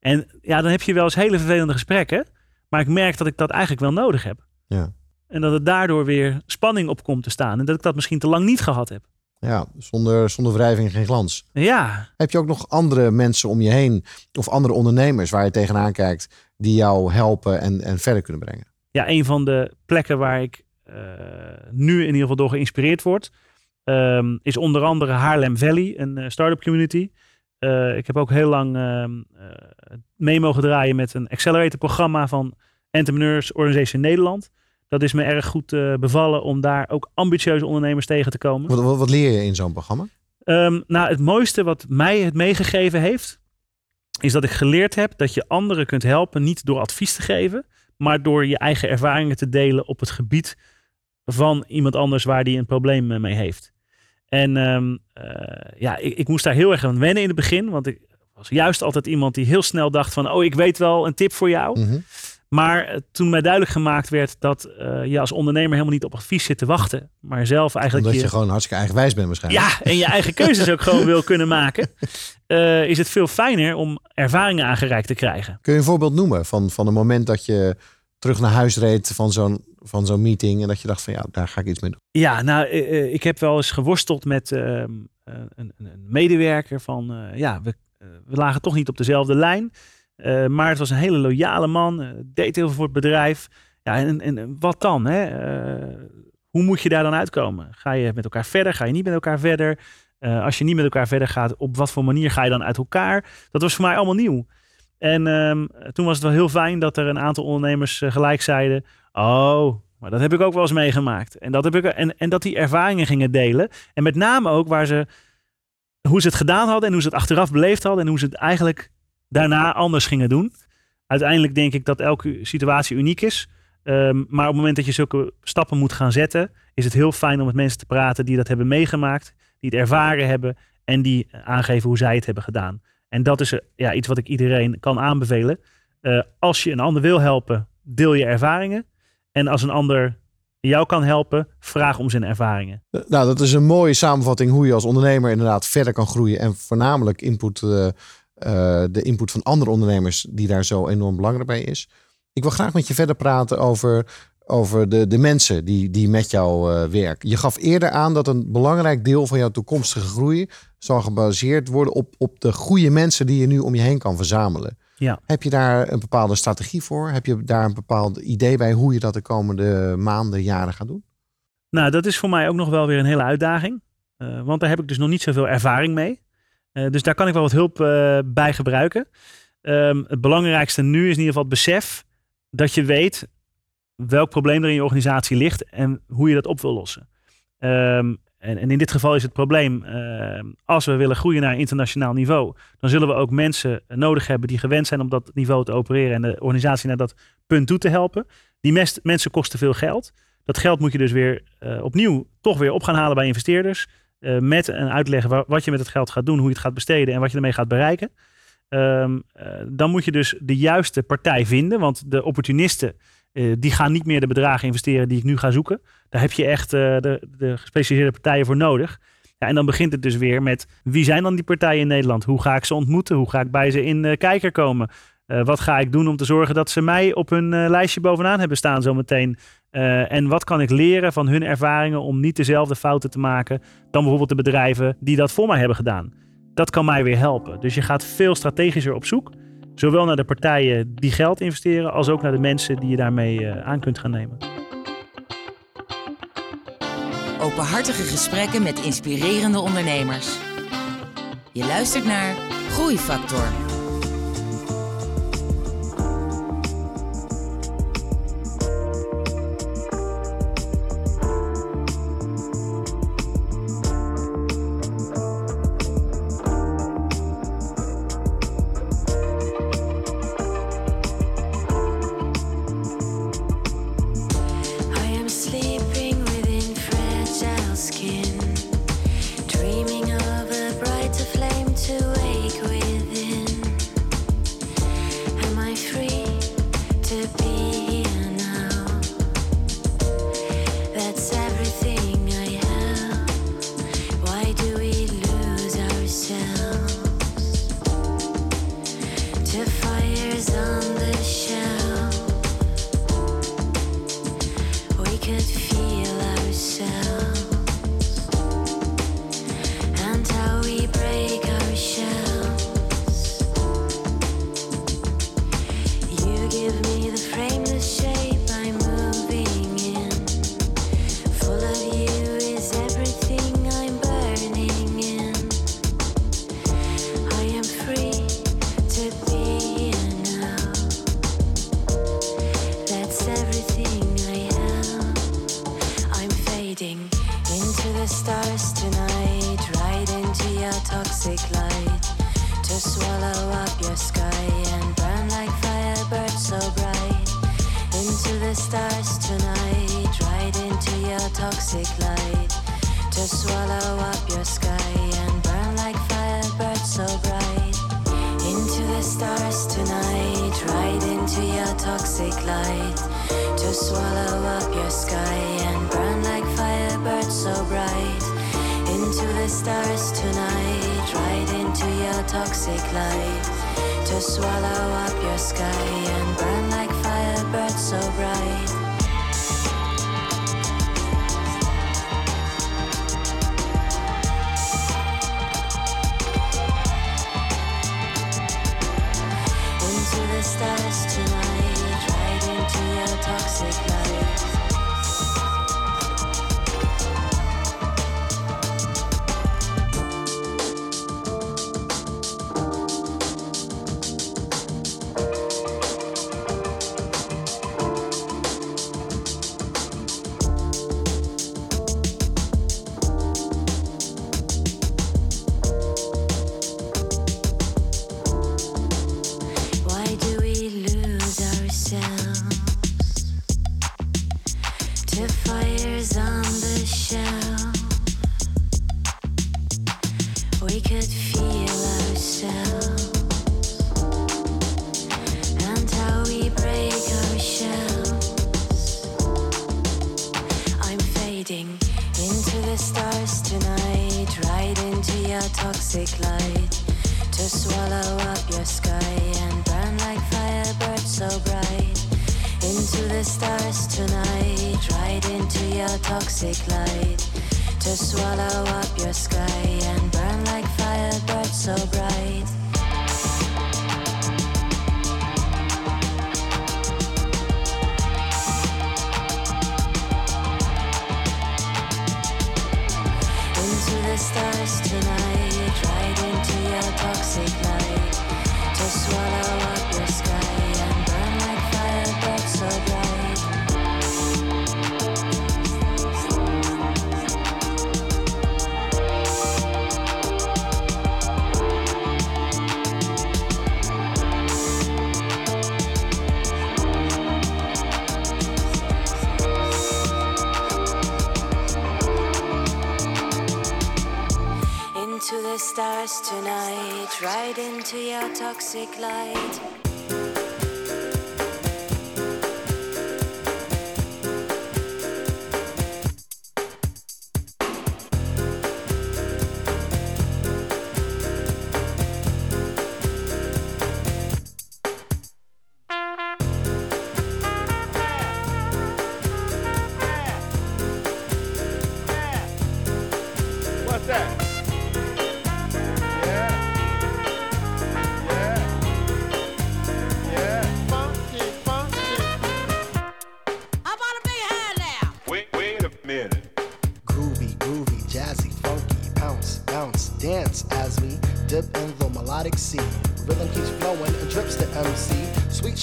En ja, dan heb je wel eens hele vervelende gesprekken, maar ik merk dat ik dat eigenlijk wel nodig heb. Ja. En dat het daardoor weer spanning op komt te staan. En dat ik dat misschien te lang niet gehad heb. Ja, zonder, zonder wrijving geen glans. Ja, Heb je ook nog andere mensen om je heen of andere ondernemers waar je tegenaan kijkt die jou helpen en, en verder kunnen brengen? ja, een van de plekken waar ik nu in ieder geval door geïnspireerd word, ehm, is onder andere Haarlem Valley, een eh, start-up community. Eh, ik heb ook heel lang ehm, eh, mee mogen draaien met een accelerator programma van Entrepreneurs Organization Nederland. Dat is me erg goed eh, bevallen om daar ook ambitieuze ondernemers tegen te komen. Wat, wat, wat leer je in zo'n programma? Ehm, nou, het mooiste wat mij het meegegeven heeft, is dat ik geleerd heb dat je anderen kunt helpen, niet door advies te geven, maar door je eigen ervaringen te delen op het gebied van iemand anders waar die een probleem eh, mee heeft. En ehm, eh, ja, ik, ik moest daar heel erg aan wennen in het begin, want ik was juist altijd iemand die heel snel dacht van, oh, ik weet wel een tip voor jou. Mhm. Maar eh, toen mij duidelijk gemaakt werd dat eh, je als ondernemer helemaal niet op advies zit te wachten, maar zelf eigenlijk Omdat je, je gewoon hartstikke eigenwijs bent waarschijnlijk. ja, en je eigen keuzes ook gewoon wil kunnen maken, is het veel fijner om ervaringen aangereikt te krijgen. Kun je een voorbeeld noemen van, van een moment dat je terug naar huis reed van zo'n van zo'n meeting en dat je dacht van ja, daar ga ik iets mee doen? Ja, nou, eh, eh, ik heb wel eens geworsteld met eh, een, medewerker van, ja, we, we lagen toch niet op dezelfde lijn. Maar het was een hele loyale man, deed heel veel voor het bedrijf. Ja, en, en wat dan? Hè? Hoe moet je daar dan uitkomen? Ga je met elkaar verder? Ga je niet met elkaar verder? Als je niet met elkaar verder gaat, op wat voor manier ga je dan uit elkaar? Dat was voor mij allemaal nieuw. En ehm, toen was het wel heel fijn dat er een aantal ondernemers eh, gelijk zeiden: Oh, maar dat heb ik ook wel eens meegemaakt. En dat, heb ik, en, en dat die ervaringen gingen delen. En met name ook waar ze, hoe ze het gedaan hadden en hoe ze het achteraf beleefd hadden en hoe ze het eigenlijk daarna anders gingen doen. Uiteindelijk denk ik dat elke situatie uniek is. Ehm, maar op het moment dat je zulke stappen moet gaan zetten, is het heel fijn om met mensen te praten die dat hebben meegemaakt, die het ervaren hebben en die aangeven hoe zij het hebben gedaan. En dat is eh, ja, iets wat ik iedereen kan aanbevelen. Eh, als je een ander wil helpen, deel je ervaringen. En als een ander jou kan helpen, vraag om zijn ervaringen. Eh, Nou, dat is een mooie samenvatting hoe je als ondernemer inderdaad verder kan groeien en voornamelijk input, de input van andere ondernemers die daar zo enorm belangrijk bij is. Ik wil graag met je verder praten over, over de, de mensen die, die met jou eh, werken. Je gaf eerder aan dat een belangrijk deel van jouw toekomstige groei zal gebaseerd worden op, op de goede mensen die je nu om je heen kan verzamelen. Ja. Heb je daar een bepaalde strategie voor? Heb je daar een bepaald idee bij hoe je dat de komende maanden, jaren gaat doen? Nou, dat is voor mij ook nog wel weer een hele uitdaging. Eh, want daar heb ik dus nog niet zoveel ervaring mee. Eh, dus daar kan ik wel wat hulp bij gebruiken. Ehm, het belangrijkste nu is in ieder geval het besef dat je weet welk probleem er in je organisatie ligt en hoe je dat op wil lossen. Ehm, en, en in dit geval is het probleem, ehm, als we willen groeien naar internationaal niveau, dan zullen we ook mensen nodig hebben die gewend zijn om dat niveau te opereren en de organisatie naar dat punt toe te helpen. Die mensen kosten veel geld. Dat geld moet je dus weer eh, opnieuw toch weer op gaan halen bij investeerders. eh, met een uitleg wa- wat je met het geld gaat doen, hoe je het gaat besteden en wat je ermee gaat bereiken. Ehm, eh, dan moet je dus de juiste partij vinden. Want de opportunisten eh, die gaan niet meer de bedragen investeren die ik nu ga zoeken. Daar heb je echt eh, de, de gespecialiseerde partijen voor nodig. Ja, en dan begint het dus weer met wie zijn dan die partijen in Nederland? Hoe ga ik ze ontmoeten? Hoe ga ik bij ze in de kijker komen? Wat ga ik doen om te zorgen dat ze mij op hun lijstje bovenaan hebben staan zometeen? En wat kan ik leren van hun ervaringen om niet dezelfde fouten te maken dan bijvoorbeeld de bedrijven die dat voor mij hebben gedaan? Dat kan mij weer helpen. Dus je gaat veel strategischer op zoek. Zowel naar de partijen die geld investeren, als ook naar de mensen die je daarmee eh, aan kunt gaan nemen. Openhartige gesprekken met inspirerende ondernemers. Je luistert naar Groeifactor. Into the stars tonight, right into your toxic light. To swallow up your sky and burn like firebirds so bright.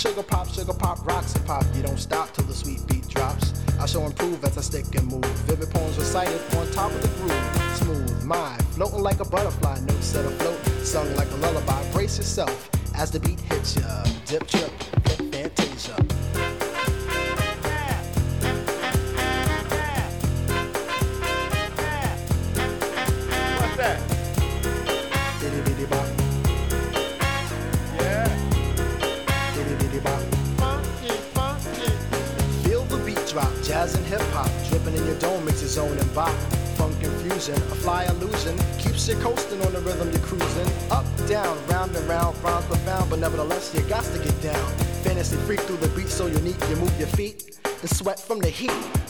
Sugar pop, sugar pop, rocks and pop. You don't stop till the sweet beat drops. I shall improve as I stick and move. Vivid poems recited on top of the groove. Smooth mind, floating like a butterfly, notes set afloat, sung like a lullaby. Brace yourself as the beat hits ya. Dip, trip, you coasting on the rhythm you're cruising. Up, down, round and round, rhymes profound, but nevertheless you got to get down. Fantasy freak through the beat so unique, you move your feet and sweat from the heat.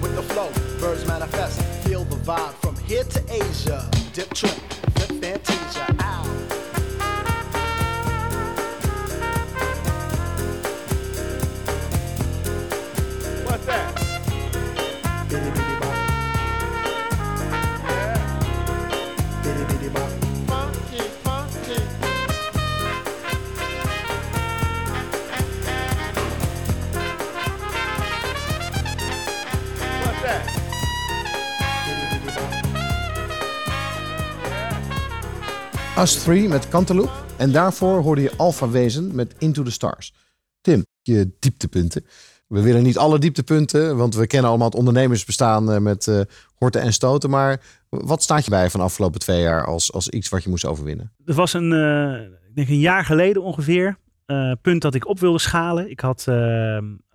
With the flow, birds manifest. Feel the vibe from here to Asia. Dip trip, flip fantasia. Ow. Us 3 met Cantaloupe. En daarvoor hoorde je Alpha Wezen met Into the Stars. Tim, je dieptepunten. We willen niet alle dieptepunten, want we kennen allemaal het ondernemersbestaan eh, met eh, horten en stoten. Maar wat staat je bij van de afgelopen twee jaar als, als iets wat je moest overwinnen? Het was een, eh, ik denk een jaar geleden ongeveer. eh, punt dat ik op wilde schalen. Ik had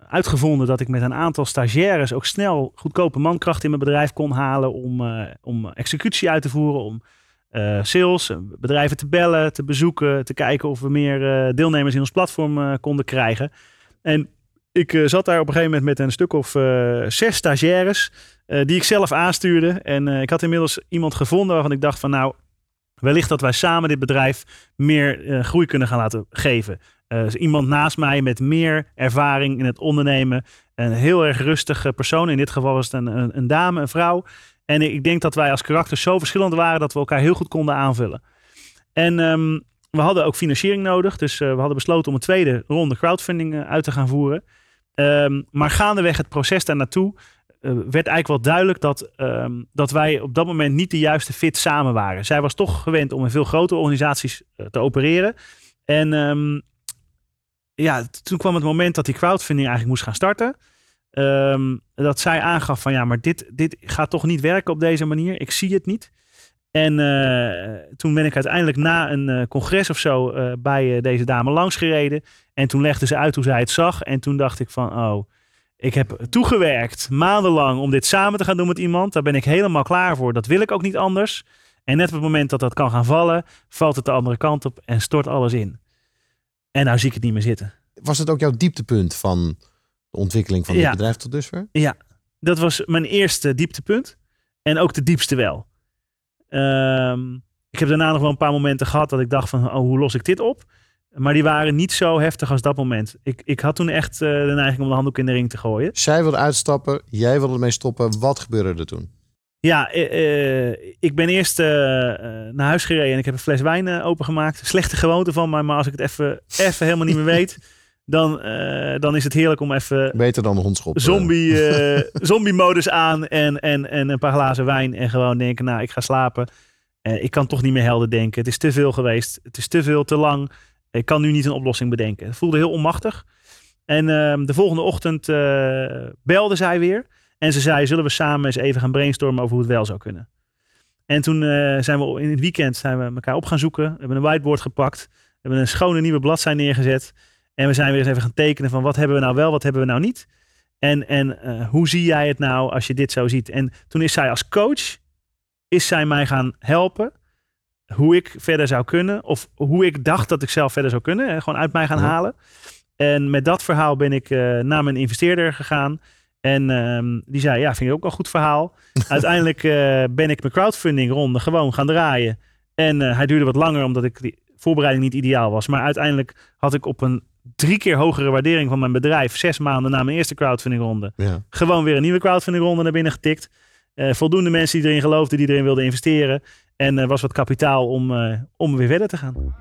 uitgevonden dat ik met een aantal stagiaires ook snel goedkope mankracht in mijn bedrijf kon halen om, om executie uit te voeren, om eh, sales, eh, bedrijven te bellen, te bezoeken, te kijken of we meer eh, deelnemers in ons platform konden krijgen. En ik zat daar op een gegeven moment met een stuk of zes stagiaires. die ik zelf aanstuurde. En ik had inmiddels iemand gevonden waarvan ik dacht van nou. Wellicht dat wij samen dit bedrijf meer groei kunnen gaan laten geven. Dus iemand naast mij met meer ervaring in het ondernemen. Een heel erg rustige persoon. In dit geval was het een, een dame, een vrouw. En ik denk dat wij als karakters zo verschillend waren dat we elkaar heel goed konden aanvullen. En ehm, we hadden ook financiering nodig. Dus eh, we hadden besloten om een tweede ronde crowdfunding eh, uit te gaan voeren. Ehm, maar gaandeweg het proces daar naartoe eh, werd eigenlijk wel duidelijk dat, ehm, dat wij op dat moment niet de juiste fit samen waren. Zij was toch gewend om in veel grotere organisaties te opereren. En ja, toen kwam het moment dat die crowdfunding eigenlijk moest gaan starten. Ehm, dat zij aangaf van ja, maar dit, dit gaat toch niet werken op deze manier. Ik zie het niet. En eh, toen ben ik uiteindelijk na een eh, congres of zo eh, bij deze dame langsgereden. En toen legde ze uit hoe zij het zag. En toen dacht ik van, oh, ik heb toegewerkt maandenlang om dit samen te gaan doen met iemand. Daar ben ik helemaal klaar voor. Dat wil ik ook niet anders. En net op het moment dat dat kan gaan vallen, valt het de andere kant op en stort alles in. En nou zie ik het niet meer zitten. Was het ook jouw dieptepunt van de ontwikkeling van dit Ja. bedrijf tot dusver? Dat was mijn eerste dieptepunt. En ook de diepste wel. Ehm, ik heb daarna nog wel een paar momenten gehad dat ik dacht van, oh, hoe los ik dit op? Maar die waren niet zo heftig als dat moment. Ik, ik had toen echt eh, de neiging om de handdoek in de ring te gooien. Zij wilde uitstappen, jij wilde ermee stoppen. Wat gebeurde er toen? Ja, eh, eh, ik ben eerst naar huis gereden en ik heb een fles wijn opengemaakt. Slechte gewoonte van mij, maar als ik het even, even helemaal niet meer weet, dan, eh, dan is het heerlijk om even Beter dan een hondschop. zombie, eh, zombie modus aan en, en, en een paar glazen wijn en gewoon denken, nou, ik ga slapen. Eh, ik kan toch niet meer helder denken. Het is te veel geweest. Het is te veel, te lang. Ik kan nu niet een oplossing bedenken. Het voelde heel onmachtig. En ehm, de volgende ochtend eh, belde zij weer. En ze zei, zullen we samen eens even gaan brainstormen over hoe het wel zou kunnen. En toen eh, zijn we in het weekend zijn we elkaar op gaan zoeken. We hebben een whiteboard gepakt. We hebben een schone nieuwe bladzijde neergezet. En we zijn weer eens even gaan tekenen van wat hebben we nou wel, wat hebben we nou niet. En, en eh, hoe zie jij het nou als je dit zo ziet? En toen is zij als coach, is zij mij gaan helpen hoe ik verder zou kunnen. Of hoe ik dacht dat ik zelf verder zou kunnen. Hè, gewoon uit mij gaan Ja. halen. En met dat verhaal ben ik eh, naar mijn investeerder gegaan. En ehm, die zei, ja, vind je ook wel een goed verhaal. Uiteindelijk eh, ben ik mijn crowdfunding ronde gewoon gaan draaien. En hij duurde wat langer omdat ik die voorbereiding niet ideaal was. Maar uiteindelijk had ik op een drie keer hogere waardering van mijn bedrijf... zes maanden na mijn eerste crowdfunding ronde... Ja. gewoon weer een nieuwe crowdfunding ronde naar binnen getikt. Eh, voldoende mensen die erin geloofden, die erin wilden investeren. En er was wat kapitaal om, eh, om weer verder te gaan.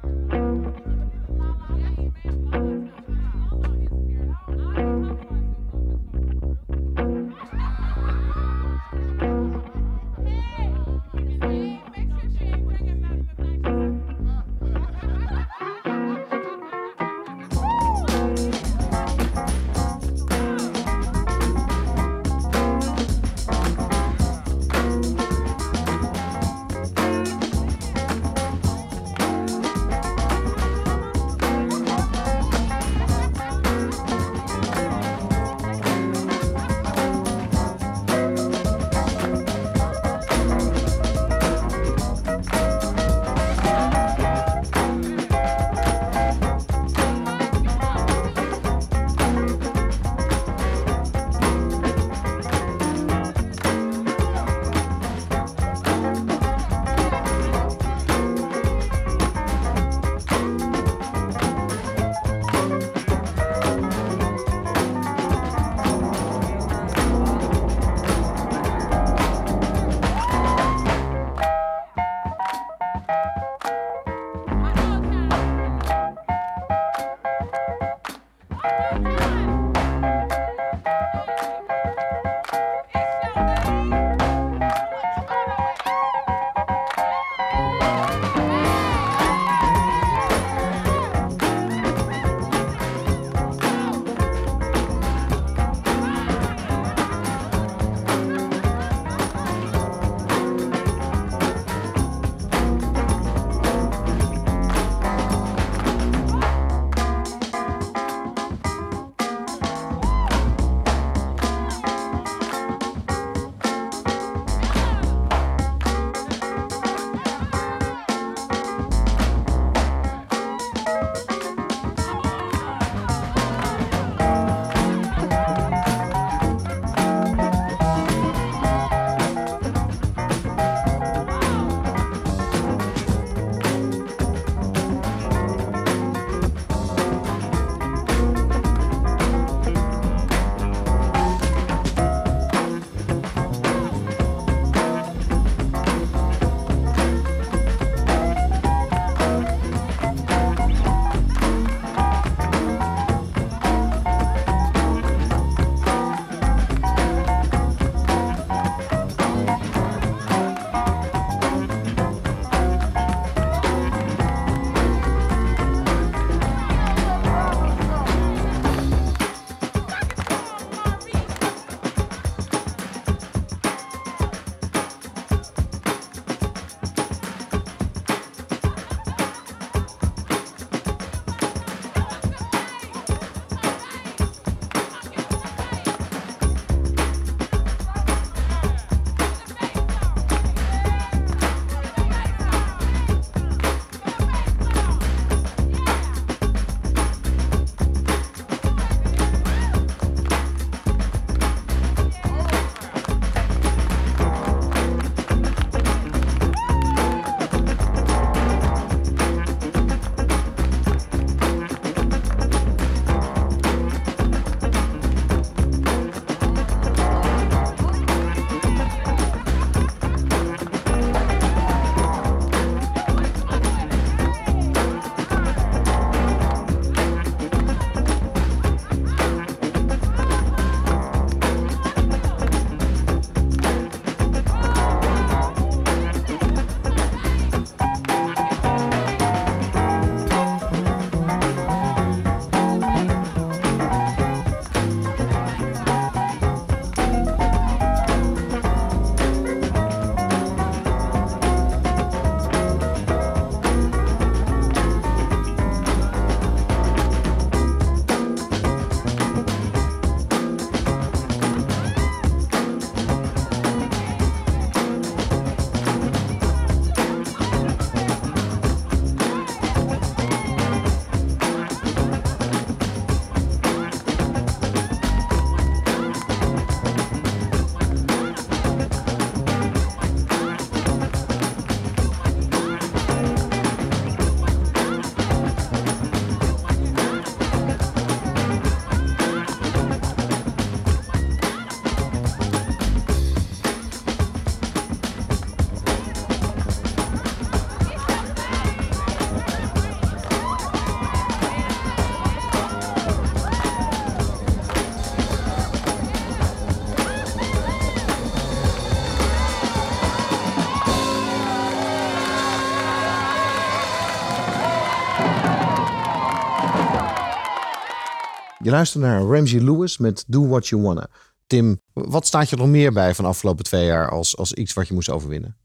Je luistert naar Ramsey Lewis met Do What You Wanna. Tim, wat staat je nog meer bij van de afgelopen twee jaar als, als iets wat je moest overwinnen?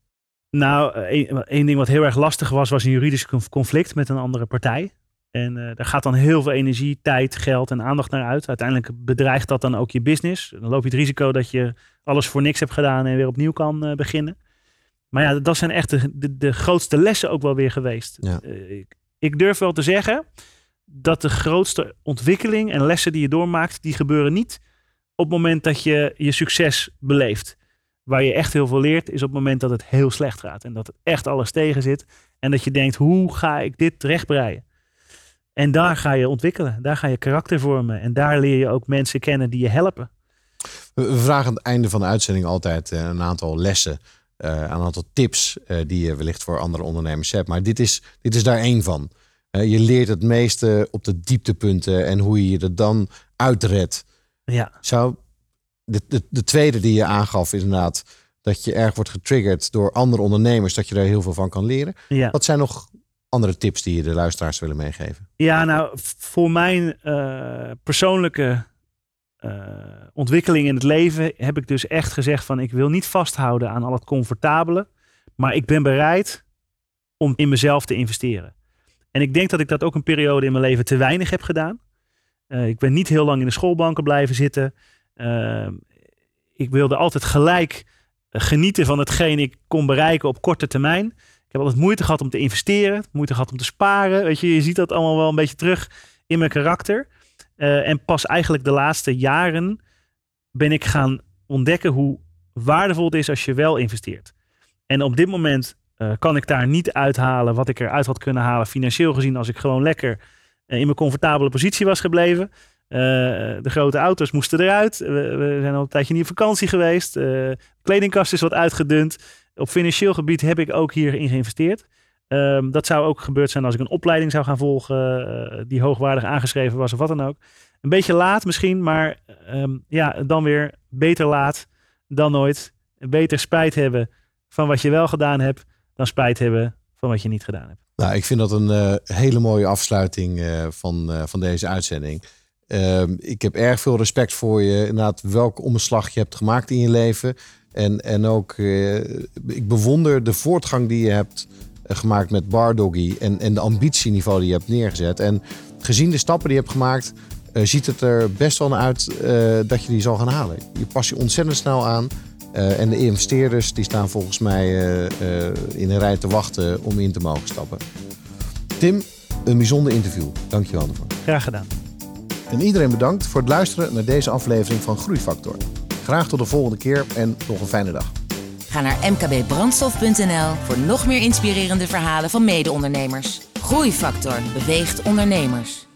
Nou, één ding wat heel erg lastig was, was een juridisch conf- conflict met een andere partij. En eh, daar gaat dan heel veel energie, tijd, geld en aandacht naar uit. Uiteindelijk bedreigt dat dan ook je business. Dan loop je het risico dat je alles voor niks hebt gedaan en weer opnieuw kan eh, beginnen. Maar ja, dat zijn echt de, de, de grootste lessen ook wel weer geweest. Ja. Eh, ik, ik durf wel te zeggen dat de grootste ontwikkeling en lessen die je doormaakt, die gebeuren niet op het moment dat je je succes beleeft. Waar je echt heel veel leert, is op het moment dat het heel slecht gaat. En dat het echt alles tegen zit. En dat je denkt, hoe ga ik dit terechtbreien? En daar ga je ontwikkelen. Daar ga je karakter vormen. En daar leer je ook mensen kennen die je helpen. We vragen aan het einde van de uitzending altijd eh, een aantal lessen, eh, een aantal tips eh, die je wellicht voor andere ondernemers hebt. Maar dit is, dit is daar één van. Je leert het meeste op de dieptepunten en hoe je je er dan uitredt. Ja, Zou de, de, de tweede die je aangaf is inderdaad dat je erg wordt getriggerd door andere ondernemers, dat je daar heel veel van kan leren. ja. Wat zijn nog andere tips die je de luisteraars willen meegeven? Ja, nou, voor mijn eh, persoonlijke eh, ontwikkeling in het leven heb ik dus echt gezegd van ik wil niet vasthouden aan al het comfortabele, maar ik ben bereid om in mezelf te investeren. En ik denk dat ik dat ook een periode in mijn leven te weinig heb gedaan. Eh, ik ben niet heel lang in de schoolbanken blijven zitten. Eh, ik wilde altijd gelijk eh, genieten van hetgeen ik kon bereiken op korte termijn. Ik heb altijd moeite gehad om te investeren, moeite gehad om te sparen. Weet je, je ziet dat allemaal wel een beetje terug in mijn karakter. Eh, en pas eigenlijk de laatste jaren ben ik gaan ontdekken hoe waardevol het is als je wel investeert. En op dit moment eh, kan ik daar niet uithalen wat ik eruit had kunnen halen financieel gezien als ik gewoon lekker eh, in mijn comfortabele positie was gebleven. Eh, de grote auto's moesten eruit. We, zijn al een tijdje niet op vakantie geweest. De kledingkast is wat uitgedund. Op financieel gebied heb ik ook hierin geïnvesteerd. Ehm, dat zou ook gebeurd zijn als ik een opleiding zou gaan volgen die hoogwaardig aangeschreven was of wat dan ook. Een beetje laat misschien, maar ehm, ja, dan weer beter laat dan nooit. Beter spijt hebben van wat je wel gedaan hebt dan spijt hebben van wat je niet gedaan hebt. Nou, ik vind dat een eh, hele mooie afsluiting eh, van, eh, van deze uitzending. Ehm, ik heb erg veel respect voor je. Inderdaad, welke omslag je hebt gemaakt in je leven. En, en ook, ik bewonder de voortgang die je hebt gemaakt met Bar Doggy. En, en de ambitieniveau die je hebt neergezet. En gezien de stappen die je hebt gemaakt, ziet het er best wel naar uit dat je die zal gaan halen. Je past je ontzettend snel aan. Eh, en de investeerders die staan volgens mij eh, eh, in een rij te wachten om in te mogen stappen. Tim, een bijzonder interview. Dank je wel daarvoor. Graag gedaan. En iedereen bedankt voor het luisteren naar deze aflevering van Groeifactor. Graag tot de volgende keer en nog een fijne dag. Ga naar mkbbrandstof.nl voor nog meer inspirerende verhalen van mede-ondernemers. Groeifactor beweegt ondernemers.